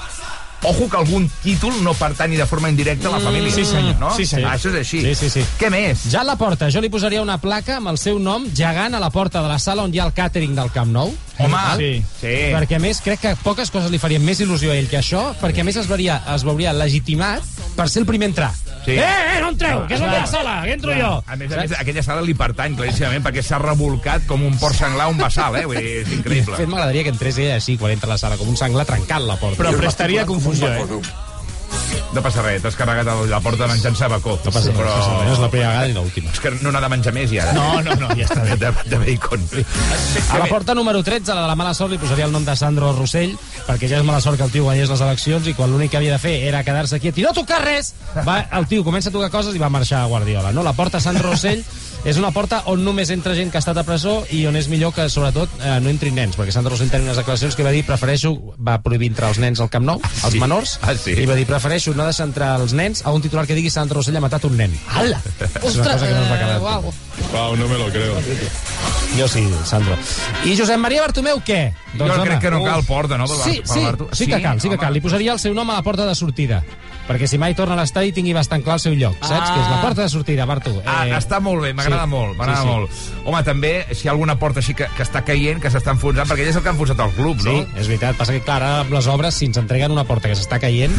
ojo que algun títol no pertanyi de forma indirecta a la família. Sí, senyor. No? Sí, senyor. Ah, això és així. Sí, sí, sí. Què més? Ja a la porta, jo li posaria una placa amb el seu nom gegant a la porta de la sala on hi ha el càtering del Camp Nou. Home, Val? sí. sí. Perquè, a més, crec que poques coses li farien més il·lusió a ell que això, perquè, a més, es veuria, es veuria legitimat per ser el primer a entrar. Sí. Eh, eh, no entreu, que és la meva sala, que entro jo. A més a més, aquella sala li pertany claríssimament perquè s'ha revolcat com un porc senglar un bassal, eh? Vull dir, és De increïble. fet, m'agradaria que entrés ella així, quan entra a la sala, com un senglar trencant la porta. Però prestaria confusió, eh? No passa res, t'has carregat el- la porta menjant sabacó. No passa però... no passa res, és la primera vegada ni l'última. És que no n'ha de menjar més, ja. No, no, no, ja està bé. De, de bacon. A la porta número 13, la de la mala sort, li posaria el nom de Sandro Rossell, perquè ja és mala sort que el tio guanyés les eleccions i quan l'únic que havia de fer era quedar-se quiet i no tocar res, va, el tio comença a tocar coses i va marxar a Guardiola. No? La porta Sandro Rossell és una porta on només entra gent que ha estat a presó i on és millor que, sobretot, eh, no entrin nens, perquè Sandro Rossell tenia unes declaracions que va dir prefereixo, va prohibir entrar els nens al Camp Nou, els Sí. menors, Ah, sí? i va dir prefereixo no deixar entrar els nens a un titular que digui Sandro Rossell ha matat un nen. Ala! És una cosa que no ens va quedar. eh, uau. Wow, no me lo creo. Jo sí, Sandro. I Josep Maria Bartomeu, què? Jo crec que no cal porta, no? Per- Sí, per sí, sí que cal, sí que cal. Li posaria el seu nom a la porta de sortida. Perquè si mai torna a l'estadi tingui bastant clar el seu lloc, saps? Ah. Que és la porta de sortida, Bartu. Ah, està molt bé, m'agrada sí. molt, m'agrada Sí, sí. molt. Home, també, si hi ha alguna porta així que, que està caient, que s'està enfonsant, perquè ell és el que ha enfonsat el club, no? Sí, és veritat. Passa que, clar, ara amb les obres, si ens entreguen una porta que s'està caient,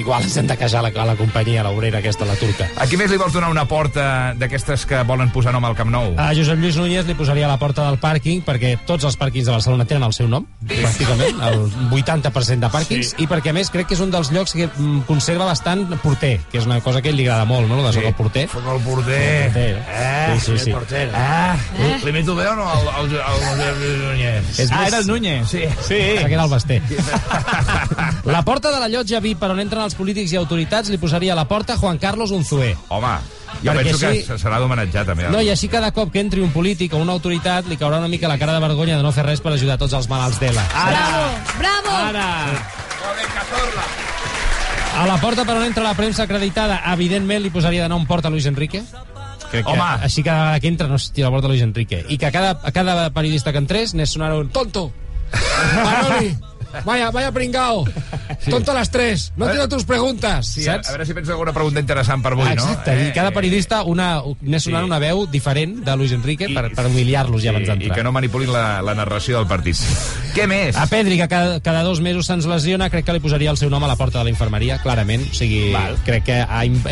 igual ens hem de quejar a la, a la companyia, a l'obrera aquesta, la turca. A qui més li vols donar una porta d'aquestes que volen posar nom al Camp Nou? A Josep Lluís Núñez li posaria la porta del pàrquing perquè tots els pàrquings de Barcelona tenen el seu nom, pràcticament, el 80% de pàrquings, Sí. i perquè a més crec que és un dels llocs que mm, conserva bastant porter, que és una cosa que a ell li agrada molt, no?, de soc el porter. Soc el porter. El porter. Eh, Sí, sí, sí. el porter. Ah, eh? l'imito bé o no, el, el, el, el, el Núñez? És Ah, més- era el Núñez. Sí. Sí. Que era el Basté. La porta de la llotja VIP per on entren els polítics i autoritats li posaria a la porta Juan Carlos Unzué. Home, jo Perquè penso que serà d'homenatjar, també. No, i així cada cop que entri un polític o una autoritat li caurà una mica la cara de vergonya de no fer res per ajudar tots els malalts d'ELA. Bravo, bravo! Ara! A la porta per on entra la premsa acreditada, evidentment li posaria de nom porta Luis Enrique. Crec que Home. així cada vegada que entra no hòstia, la porta Luis Enrique. I que a cada, a cada periodista que entrés n'és sonar un tonto, Manoli, vaya, vaya pringao, tonto a las 3, no entiendo tus preguntes, Sí, a, saps? a veure si penso alguna pregunta interessant per avui, Exacte, no? Eh, i cada periodista una, anés sonant una veu diferent de Luis Enrique per, per humiliar-los ja abans I d'entrar. que no manipulin la, la narració del partit. Què més? A Pedri, que cada, cada dos mesos se'ns lesiona, crec que li posaria el seu nom a la porta de la infermeria, clarament. O sigui, Val. crec que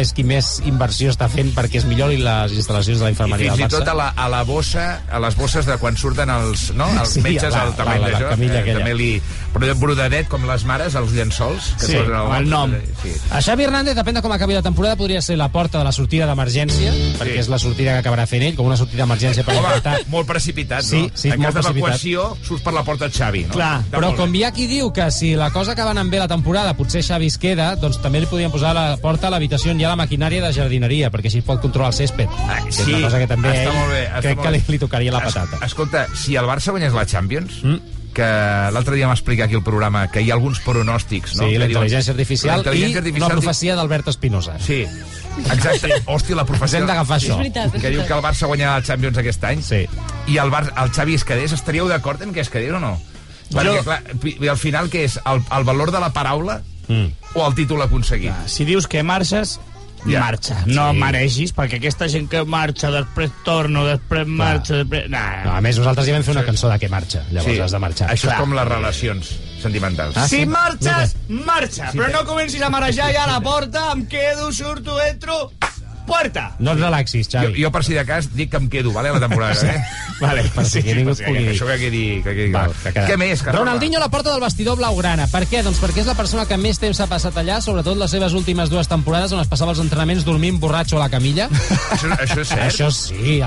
és qui més inversió està fent perquè es millori les instal·lacions de la I infermeria fins i del tot a la, a la bossa, a les bosses de quan surten els, no? els Sí, metges la- al terreny la- la camilla eh, aquella. també li... Però brodadet, com les mares, els llençols. Que Sí, amb el nom. Sí. A Xavi Hernández, depèn de com acabi la temporada, podria ser la porta de la sortida d'emergència, perquè és la sortida que acabarà fent ell, com una sortida d'emergència per Home, intentar... molt precipitat, Sí, no? sí, en cas d'evacuació, surts per la porta de Xavi, no? Clar, Està però com hi ha qui diu que si la cosa acaba anant bé la temporada, potser Xavi es queda, doncs també li podrien posar la porta a l'habitació on hi ha la maquinària de jardineria, perquè així pot controlar el césped. que és una cosa que també està ell molt bé, està crec molt que li, li tocaria la Es- patata. Escolta, si el Barça guanyés la Champions, que l'altre dia m'explicar aquí al programa que hi ha alguns pronòstics, no? Sí, que la intel·ligència artificial, i artificial una diu- profecia d'Albert Espinosa. Sí, exacte. Hòstia, la profecia... Hem d'agafar això. És veritat, és Que diu veritat. que el Barça guanyarà la Champions aquest any. Sí. I el, Bar el Xavi es quedés, estaríeu d'acord en que es quedés o no? Perquè, Jo- clar, al final, què és? El, el valor de la paraula Mm. o el títol aconseguit? Si dius que marxes, Ja. marxa. No Sí. mereixis, perquè aquesta gent que marxa, després torno, després marxa, després... Nah. No, a més, nosaltres ja vam fer una cançó de que marxa, llavors Sí. has de marxar. Això Clar. és com les relacions sentimentals. Ah, si sí? marxes, marxa, Sí, però no comencis a marejar ja a la porta, em quedo, surto, entro, puerta. No et relaxis, Jo, Xavi. jo, per si de cas, dic que em quedo, vale, a la temporada, eh? Vale, per si Sí, ningú per et si pugui dir. Això que quedi, que quedi. Val, que. Què més? Carles? Ronaldinho a la porta del vestidor blaugrana. Per què? Doncs perquè és la persona que més temps ha passat allà, sobretot les seves últimes dues temporades, on es passava els entrenaments dormint borratxo a la camilla. Això, això és cert? Això sí,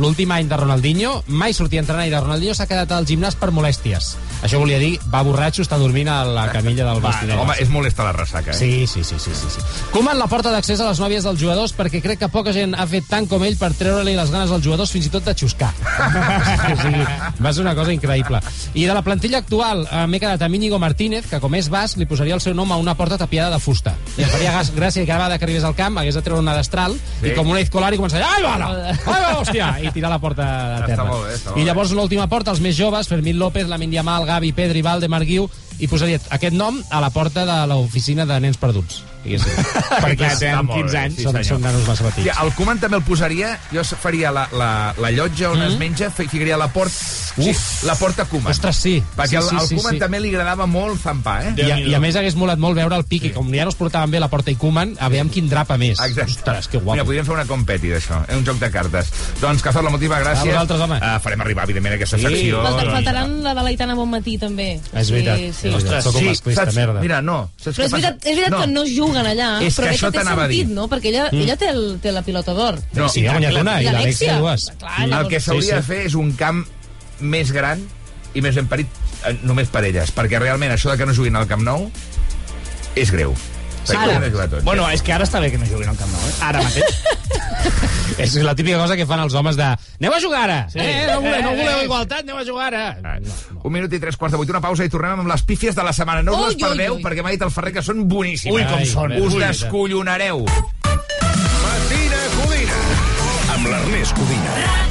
l'últim any de Ronaldinho mai sortia a entrenar i de Ronaldinho s'ha quedat al gimnàs per molèsties. Això volia dir, va borratxo, està dormint a la camilla del vestidor. Home, és molesta la ressaca, eh? Sí, sí, sí, sí, sí, sí. Koeman la porta d'accés a les nòvies dels jugadors perquè crec que poca gent ha fet tant com ell per treure-li les ganes als jugadors fins i tot de xuscar. o sigui, va ser una cosa increïble. I de la plantilla actual eh, m'he quedat amb Íñigo Martínez, que com és bas li posaria el seu nom a una porta tapiada de fusta. I em faria gràcia que cada vegada que arribés al camp hagués de treure una destral Sí. i com una escolar i començaria ai, va, ai, va, hòstia, i tirar la porta a Està terra. molt bé, està molt I llavors una última porta, els més joves, Fermín López, Lamin Yamal, Gavi, Pedri, Valde, Marguiu, i posaria aquest nom a la porta de l'oficina de nens perduts. Diguéssim. Perquè tenen està molt 15 bé, anys. Sí, són, nanos massa petits. Ja, el Koeman també el posaria, jo faria la, la, la llotja on es menja, fi- ficaria la porta... Sí, la porta Koeman. Ostres, sí. Perquè sí, al, sí, al sí, Koeman sí. també li agradava molt zampar, eh? I, a, I a més hagués molat molt veure el pic, i com ja no es portaven bé la porta i Koeman, a veure amb quin drapa més. Exacte. Ostres, que guapo. Mira, podríem fer una competi d'això, eh? un joc de cartes. Doncs, Cazorla, moltíssimes gràcies. A vosaltres, home. Uh, farem arribar, evidentment, aquesta Sí. secció. Falta, doncs. faltaran la de l'Aitana Bonmatí, també. És veritat. Sí, sí. Un masclista, saps? merda. Mira, no. Saps Però és veritat, és veritat no. que no juguen allà, És però que això que té t'anava a dir. sentit, no? Perquè ella, Mm. ella té, el, té la pilota d'or. No, Sí, ha guanyat una, i l'Alexia dues. Clar, El que s'hauria Sí, sí. de fer és un camp més gran i més ben parit eh, només per elles, perquè realment això de que no juguin al Camp Nou és greu. Ara. Bueno, és que ara està bé que no juguin al Camp Nou, eh? Ara mateix. És la típica cosa que fan els homes de aneu a jugar ara! Sí. Eh, no, voleu, no voleu eh. igualtat, aneu a jugar ara! Un minut i tres quarts de vuit, una pausa i tornem amb les pífies de la setmana. No us Ui, les perdeu, ui, ui. perquè m'ha dit el Ferrer que són boníssimes. Ui, com Ai, són. Us Ui, descollonareu. Matina Codina. Amb l'Ernest Codina.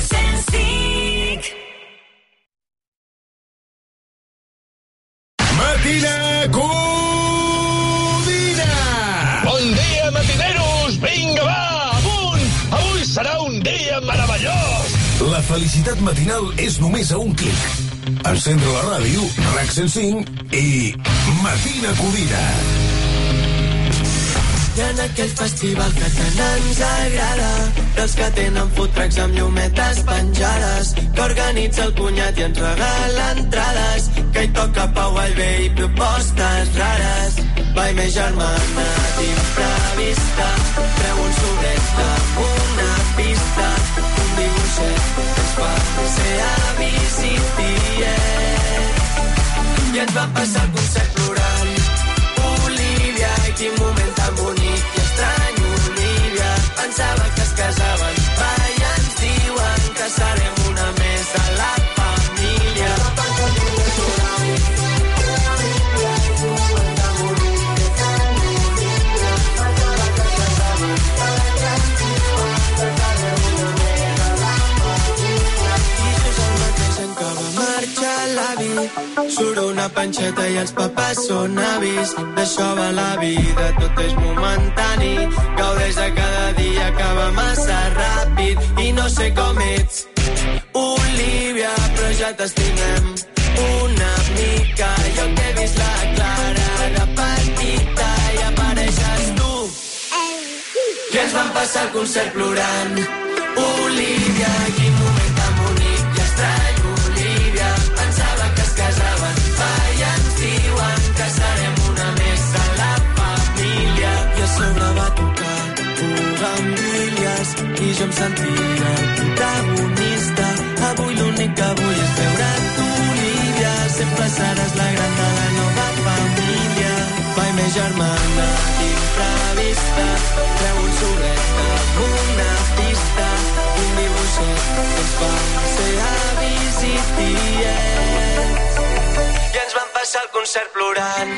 Meravellós! La felicitat matinal és només a un clic. Encendre la ràdio, RAC 105 i Matina Codina. I en aquell festival que tant ens agrada dels que tenen food trucks amb llumetes penjades que organitza el cunyat i ens regala entrades que hi toca Pau Allbé i propostes rares Vai més germana d'imprevista treu un sobret amb una pista que ens fa ser avis i tiet i ens van passar el concert plorant Olivia quin moment tan bonic i estrany Olivia pensava que es casaven va i ens diuen que serem una més a la Surt una panxeta i els papàs són avis. D'això va la vida, tot és momentani. Gaudeix de cada dia, acaba massa ràpid. I no sé com ets, Olivia, però ja t'estimem una mica. Jo que he vist la Clara de petita i apareixes tu. I ens vam passar el concert plorant. Olivia, quin sobre va tocar bugambilles i jo em sentia el protagonista. Avui l'únic que vull és veure't, Olivia. Sempre seràs la gran de la nova família. Vai, més germana, imprevista. Treu un solet una pista. Un dibuixet ens fa ser avis i tiets. I ens vam passar el concert plorant.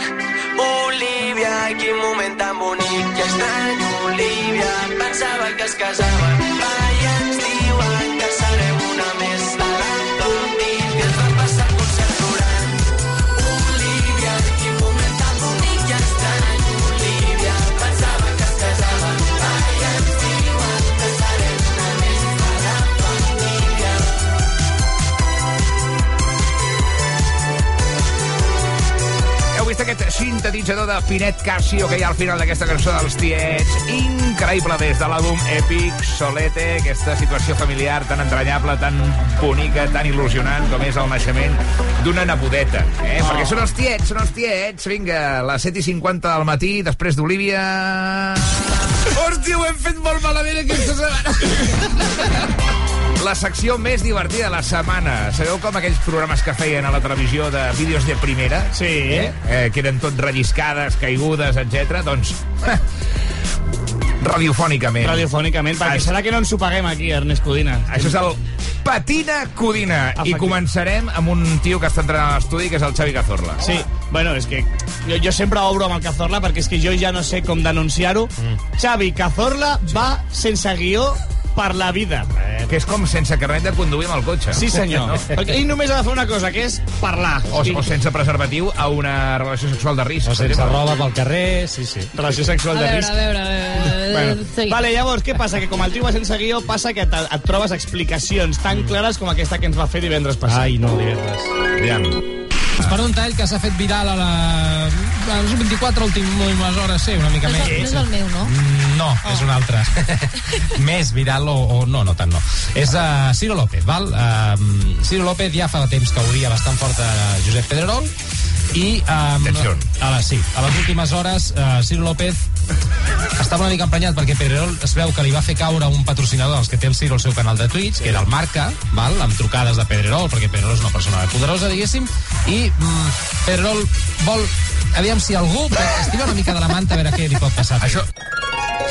Olivia, quin moment tan bonic i estrany. Olivia, pensava que es casaven. Va, i ens diuen que serem una aquest sintetitzador de Pinet Casio que hi ha al final d'aquesta cançó dels tiets? Increïble des de l'àlbum Epic Solete, aquesta situació familiar tan entranyable, tan bonica, tan il·lusionant com és el naixement d'una nebodeta. Eh? Oh. Perquè són els tiets, són els tiets. Vinga, les 7 i 50 del matí, després d'Olivia... Hòstia, ho hem fet molt malament aquesta setmana. La secció més divertida de la setmana. Sabeu com aquells programes que feien a la televisió de vídeos de primera? Sí. Eh? eh que eren tot relliscades, caigudes, etc. Doncs... radiofònicament. Radiofònicament, perquè serà que no ens ho paguem aquí, Ernest Codina. Això és el Patina Codina. I començarem amb un tio que està entrant a l'estudi, que és el Xavi Cazorla. Sí, bueno, és que jo, jo sempre obro amb el Cazorla perquè és que jo ja no sé com denunciar-ho. Mm. Xavi Cazorla va sense guió per la vida. Eh, que és com sense carnet de conduir amb el cotxe. Sí, senyor. No? Perquè ell només ha de fer una cosa, que és parlar. O, o sense preservatiu a una relació sexual de risc. O sense roba pel carrer, sí, sí. Relació sexual A de veure, risc. a veure, a veure... Bueno, Segui. vale, llavors, què passa? Que com el tio va sense guió, passa que et, et trobes explicacions tan clares com aquesta que ens va fer divendres passat. Ai, no, divendres. Aviam. Es per un tall que s'ha fet viral a la... a les 24 últimes hores, sí, una mica No és, més. no és el meu, no? Mm, No, és un altre. Més viral o, o no, no tant no. És uh, Ciro López, val? Uh, Ciro López ja fa temps que odia bastant fort a Josep Pedrerol i um, Atenció. a les, sí, a les últimes hores uh, Ciro López estava una mica emprenyat perquè Pedrerol es veu que li va fer caure un patrocinador dels que té el Ciro al seu canal de Twitch, que era el Marca, val? amb trucades de Pedrerol, perquè Pedrerol és una persona poderosa, diguéssim, i mm, Pedrerol vol aviam si algú estira una mica de la manta a veure què li pot passar. Això,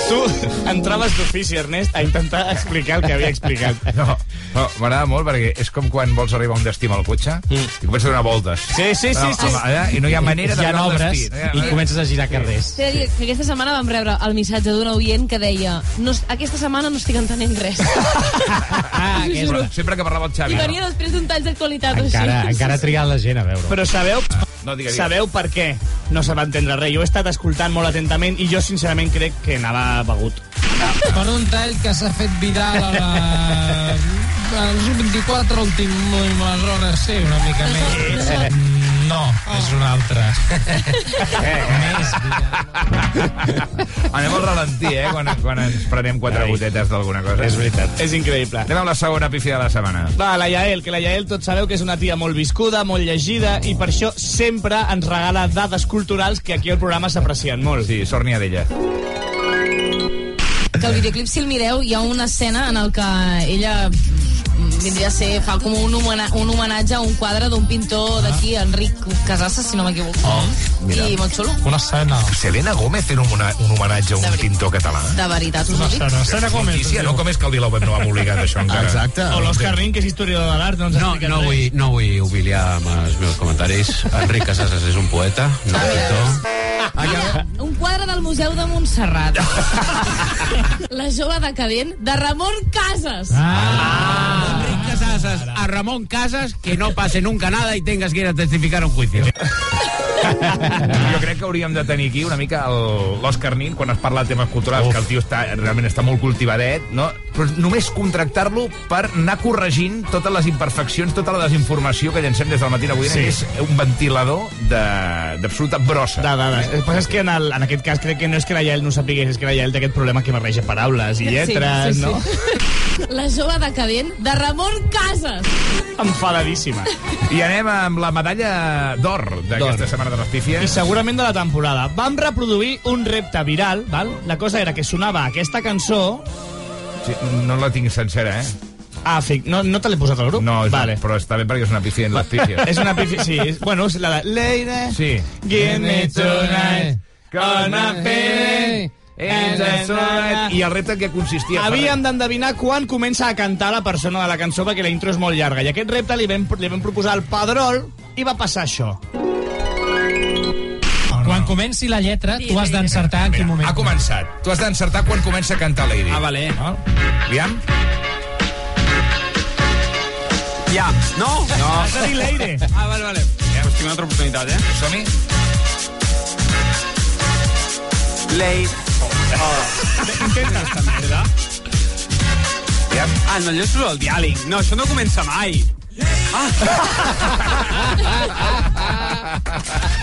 Tu entraves d'ofici, Ernest, a intentar explicar el que havia explicat. no, no m'agrada molt perquè és com quan vols arribar a un destí amb el cotxe mm. i comences a donar voltes. Sí, sí, sí, No, sí. Allà, I no hi ha manera d'arribar al obres destí. No hi ha i comences a girar carrers. De dir que aquesta setmana vam rebre el missatge d'un oient que deia no, es- aquesta setmana no estic entenent res. Ah, ho juro. Sempre que parlava el Xavi. I no? venia després d'un tall d'actualitat Encara, així. encara ha trigat la gent a veure. Però sabeu, No, digue, digue. sabeu per què no se va entendre res? Jo he estat escoltant molt atentament i jo sincerament crec que anava begut. Per un tall que s'ha fet viral a la... a les 24 últimes hores, sí, una mica més. No, és un altre. Més. Anem al ralentí, eh, quan, quan ens prenem quatre Ai. gotetes d'alguna cosa. És veritat. És increïble. Anem amb la segona pífia de la setmana. Va, la Yael, que la Yael tots sabeu que és una tia molt viscuda, molt llegida, i per això sempre ens regala dades culturals que aquí al programa s'aprecien molt. Sí, sort n'hi ha d'ella. Que el videoclip, si el mireu, hi ha una escena en el que ella vindria a ser, fa com un, homena, un homenatge a un quadre d'un pintor d'aquí, Enric Casassa, si no m'equivoco. Oh, mira. I molt xulo. Una escena. Selena Gómez fent un, un homenatge a un pintor català. De veritat, us ho dic. Escena com és. Notícia, no? Com és que el Vilau no ha obligat això encara? Exacte. O l'Òscar Rin, que és historiador de l'art, no ens ha No, explicat no res. vull, no vull humiliar amb els meus comentaris. Enric Casasses és un poeta, no un pintor. Mira, un quadre del Museu de Montserrat. La jove decadent de Ramon Casas. Ah! Enric Casasses cosas a Ramón Casas que no pase nunca nada y tengas que ir a testificar un juicio. Jo crec que hauríem de tenir aquí una mica el- l'Òscar Nin, quan es parla de temes culturals, que el tio està, realment està molt cultivadet, no? però només contractar-lo per anar corregint totes les imperfeccions, tota la desinformació que llancem des del matí avui, Sí. és un ventilador de- d'absoluta brossa. De dades. El que passa és que en, el, en aquest cas crec que no és que la Yael no sapigués, és que la Yael té aquest problema que barreja paraules i lletres, Sí, sí, sí. no? La jove decadent de Ramon Casas. Enfadadíssima. I anem amb la medalla d'or d'aquesta setmana de les pífies. I segurament de la temporada. Vam reproduir un repte viral, val? La cosa era que sonava aquesta cançó... Sí, no la tinc sencera, eh? Ah, fic, no, no te l'he posat al grup? No, és vale. però està bé perquè és una pífia en les pífies. És una pífia, sí. és- Bueno, és la de... Lady, Sí. give me tonight, gonna feel right. I el repte què consistia? Havíem d'endevinar quan comença a cantar la persona de la cançó perquè la intro és molt llarga. I aquest repte li vam, li vam proposar al Padrol i va passar això. Quan comenci la lletra, tu has d'encertar en quin moment. Ha començat. Tu has d'encertar quan comença a cantar Lady. Ah, vale. No? Aviam. Ja. No? No. Has de dir Leire. Ah, vale, vale. Ja, pues tinc una altra oportunitat, eh? Som-hi. Late. Oh. Intenta. Aquesta merda. Ah, no llenço el diàleg. No, això no comença mai. Ah!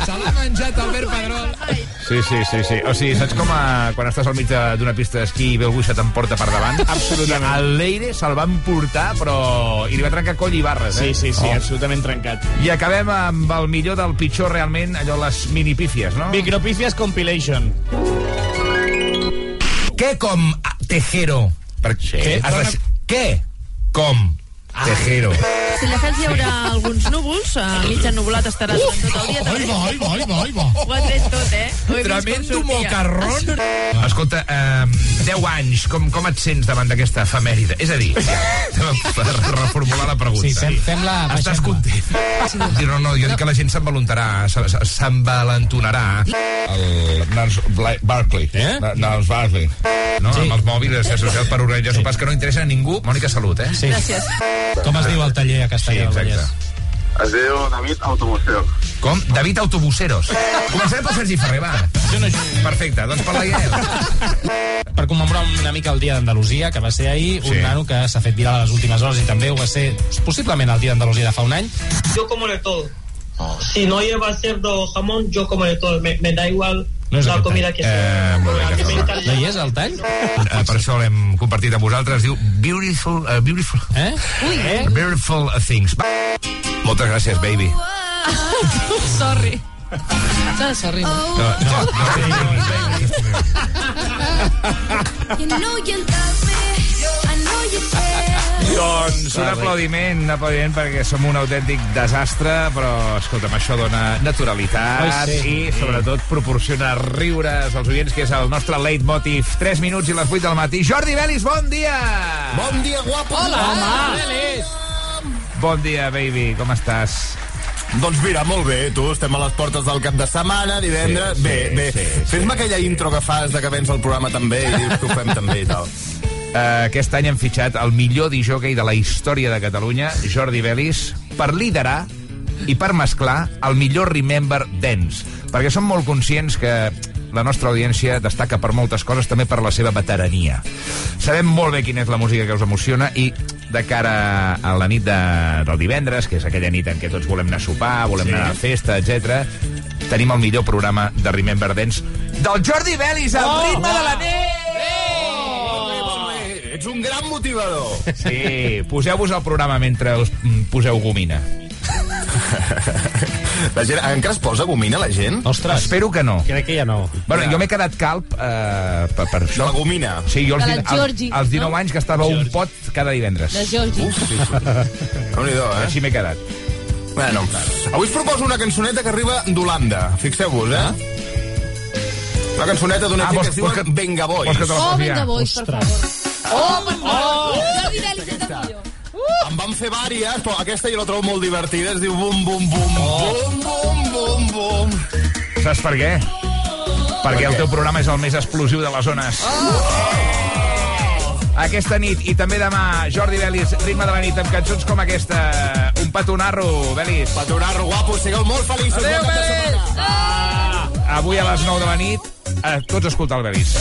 Se l'ha menjat Albert Pedrol. Sí, sí, sí, sí. O sigui, saps com a, quan estàs al mig de- d'una pista d'esquí i ve algú i se t'emporta per davant? Absolutament. El Leire se'l va emportar, però... I li va trencar coll i barres, eh? Sí, sí, sí, Oh. absolutament trencat. I acabem amb el millor del pitjor, realment, allò, les minipífies, no? Micropífies Compilation. Què com a Tejero? Per Què com Tejero? Si la Fels hi haurà alguns núvols, a mig ennubulat estarà durant tot el dia. també. Ai, va, ai, va, ai, va. Ho ha tret tot, eh? Tremendo sortia. mocarrón. Escolta, eh, 10 anys, com, com et sents davant d'aquesta efemèride? És a dir, per reformular la pregunta. Sí, fem- fem-la, Estàs baixem-la. content? Sí, no, no, jo dic que la gent s'envaluntarà, se- se- s'envalentonarà. El Nars Barkley. Eh? Nars Barkley. No, sí. amb els mòbils associats per organitzar sopars que no interessa a ningú. Mònica, salut, eh? Sí. Gràcies. Com es diu el taller a Castellà del Vallès? Es diu David Automuseo. Com? David Autobuseros. Començarem pel Sergi Ferrer, va. Perfecte, doncs per la Iael. Per commemorar una mica el Dia d'Andalusia, que va ser ahir, Sí. un nano que s'ha fet viral a les últimes hores i també ho va ser possiblement el Dia d'Andalusia de fa un any. Yo como de todo. Si no lleva cerdo o jamón, yo como de todo. Me, me da igual No és la comida tall. que sea. Eh, molt bé. No hi és el tall? Eh, per això l'hem compartit amb vosaltres. Es diu Beautiful... Uh, beautiful... Eh? Ui, eh? Beautiful Things. Va. Moltes gràcies, baby. Sorry. No, sorry. No, no, no, You know you love me. I know you care. Doncs un aplaudiment, un aplaudiment perquè som un autèntic desastre, però escolta'm, això dona naturalitat Oi, sí. i sobretot proporciona riures als oients, que és el nostre leitmotiv. 3 minuts i les 8 del matí. Jordi Belis, bon dia! Bon dia, guapo! Hola, Home! Bon dia, baby, com estàs? Doncs mira, molt bé, tu, estem a les portes del cap de setmana, divendres... Sí, sí, bé, bé, sí, sí. fes-me aquella intro que fas de que vens al programa també i dius que ho fem també i tal. Uh, aquest any hem fitxat el millor disjockey de la història de Catalunya, Jordi Belis, per liderar i per mesclar el millor Remember Dance. Perquè som molt conscients que la nostra audiència destaca per moltes coses, també per la seva veterania. Sabem molt bé quina és la música que us emociona i de cara a la nit de, del divendres, que és aquella nit en què tots volem anar a sopar, volem Sí. anar a festa, etc. tenim el millor programa de Remember Dance del Jordi Belis, al Oh! ritme de la nit! Ets un gran motivador. Sí, poseu-vos al programa mentre us mm, poseu gomina. La gent, encara es posa gomina, la gent? Ostres. Espero que no. Crec que ja no. Bueno, jo m'he quedat calp eh, per, per això. La gomina. Sí, jo als, la din- als, als 19 no? anys gastava un pot cada divendres. De Georgie. Déu-n'hi-do, eh? Així m'he quedat. Bueno, avui us proposo una cançoneta que arriba d'Holanda. Fixeu-vos, eh? Una cançoneta d'una Ah, ah, vols- que es diu que- Venga Boys. que Oh, ja? boys, per favor. Oh. Jordi Belis és el millor. En van fer vàries, però aquesta jo la trobo molt divertida. Es diu Bum Bum Bum. Oh. Bum Bum Bum Bum. Saps per què? Perquè el teu programa és el més explosiu de les zones. aquesta nit i també demà Jordi Belis, ritme de la nit amb cançons com aquesta. Un petonarro, Belis. Petonarro, guapo, sigueu molt feliços. Adéu, Belis! Ah, avui a les 9 de la nit, eh, tots escoltar el Belis.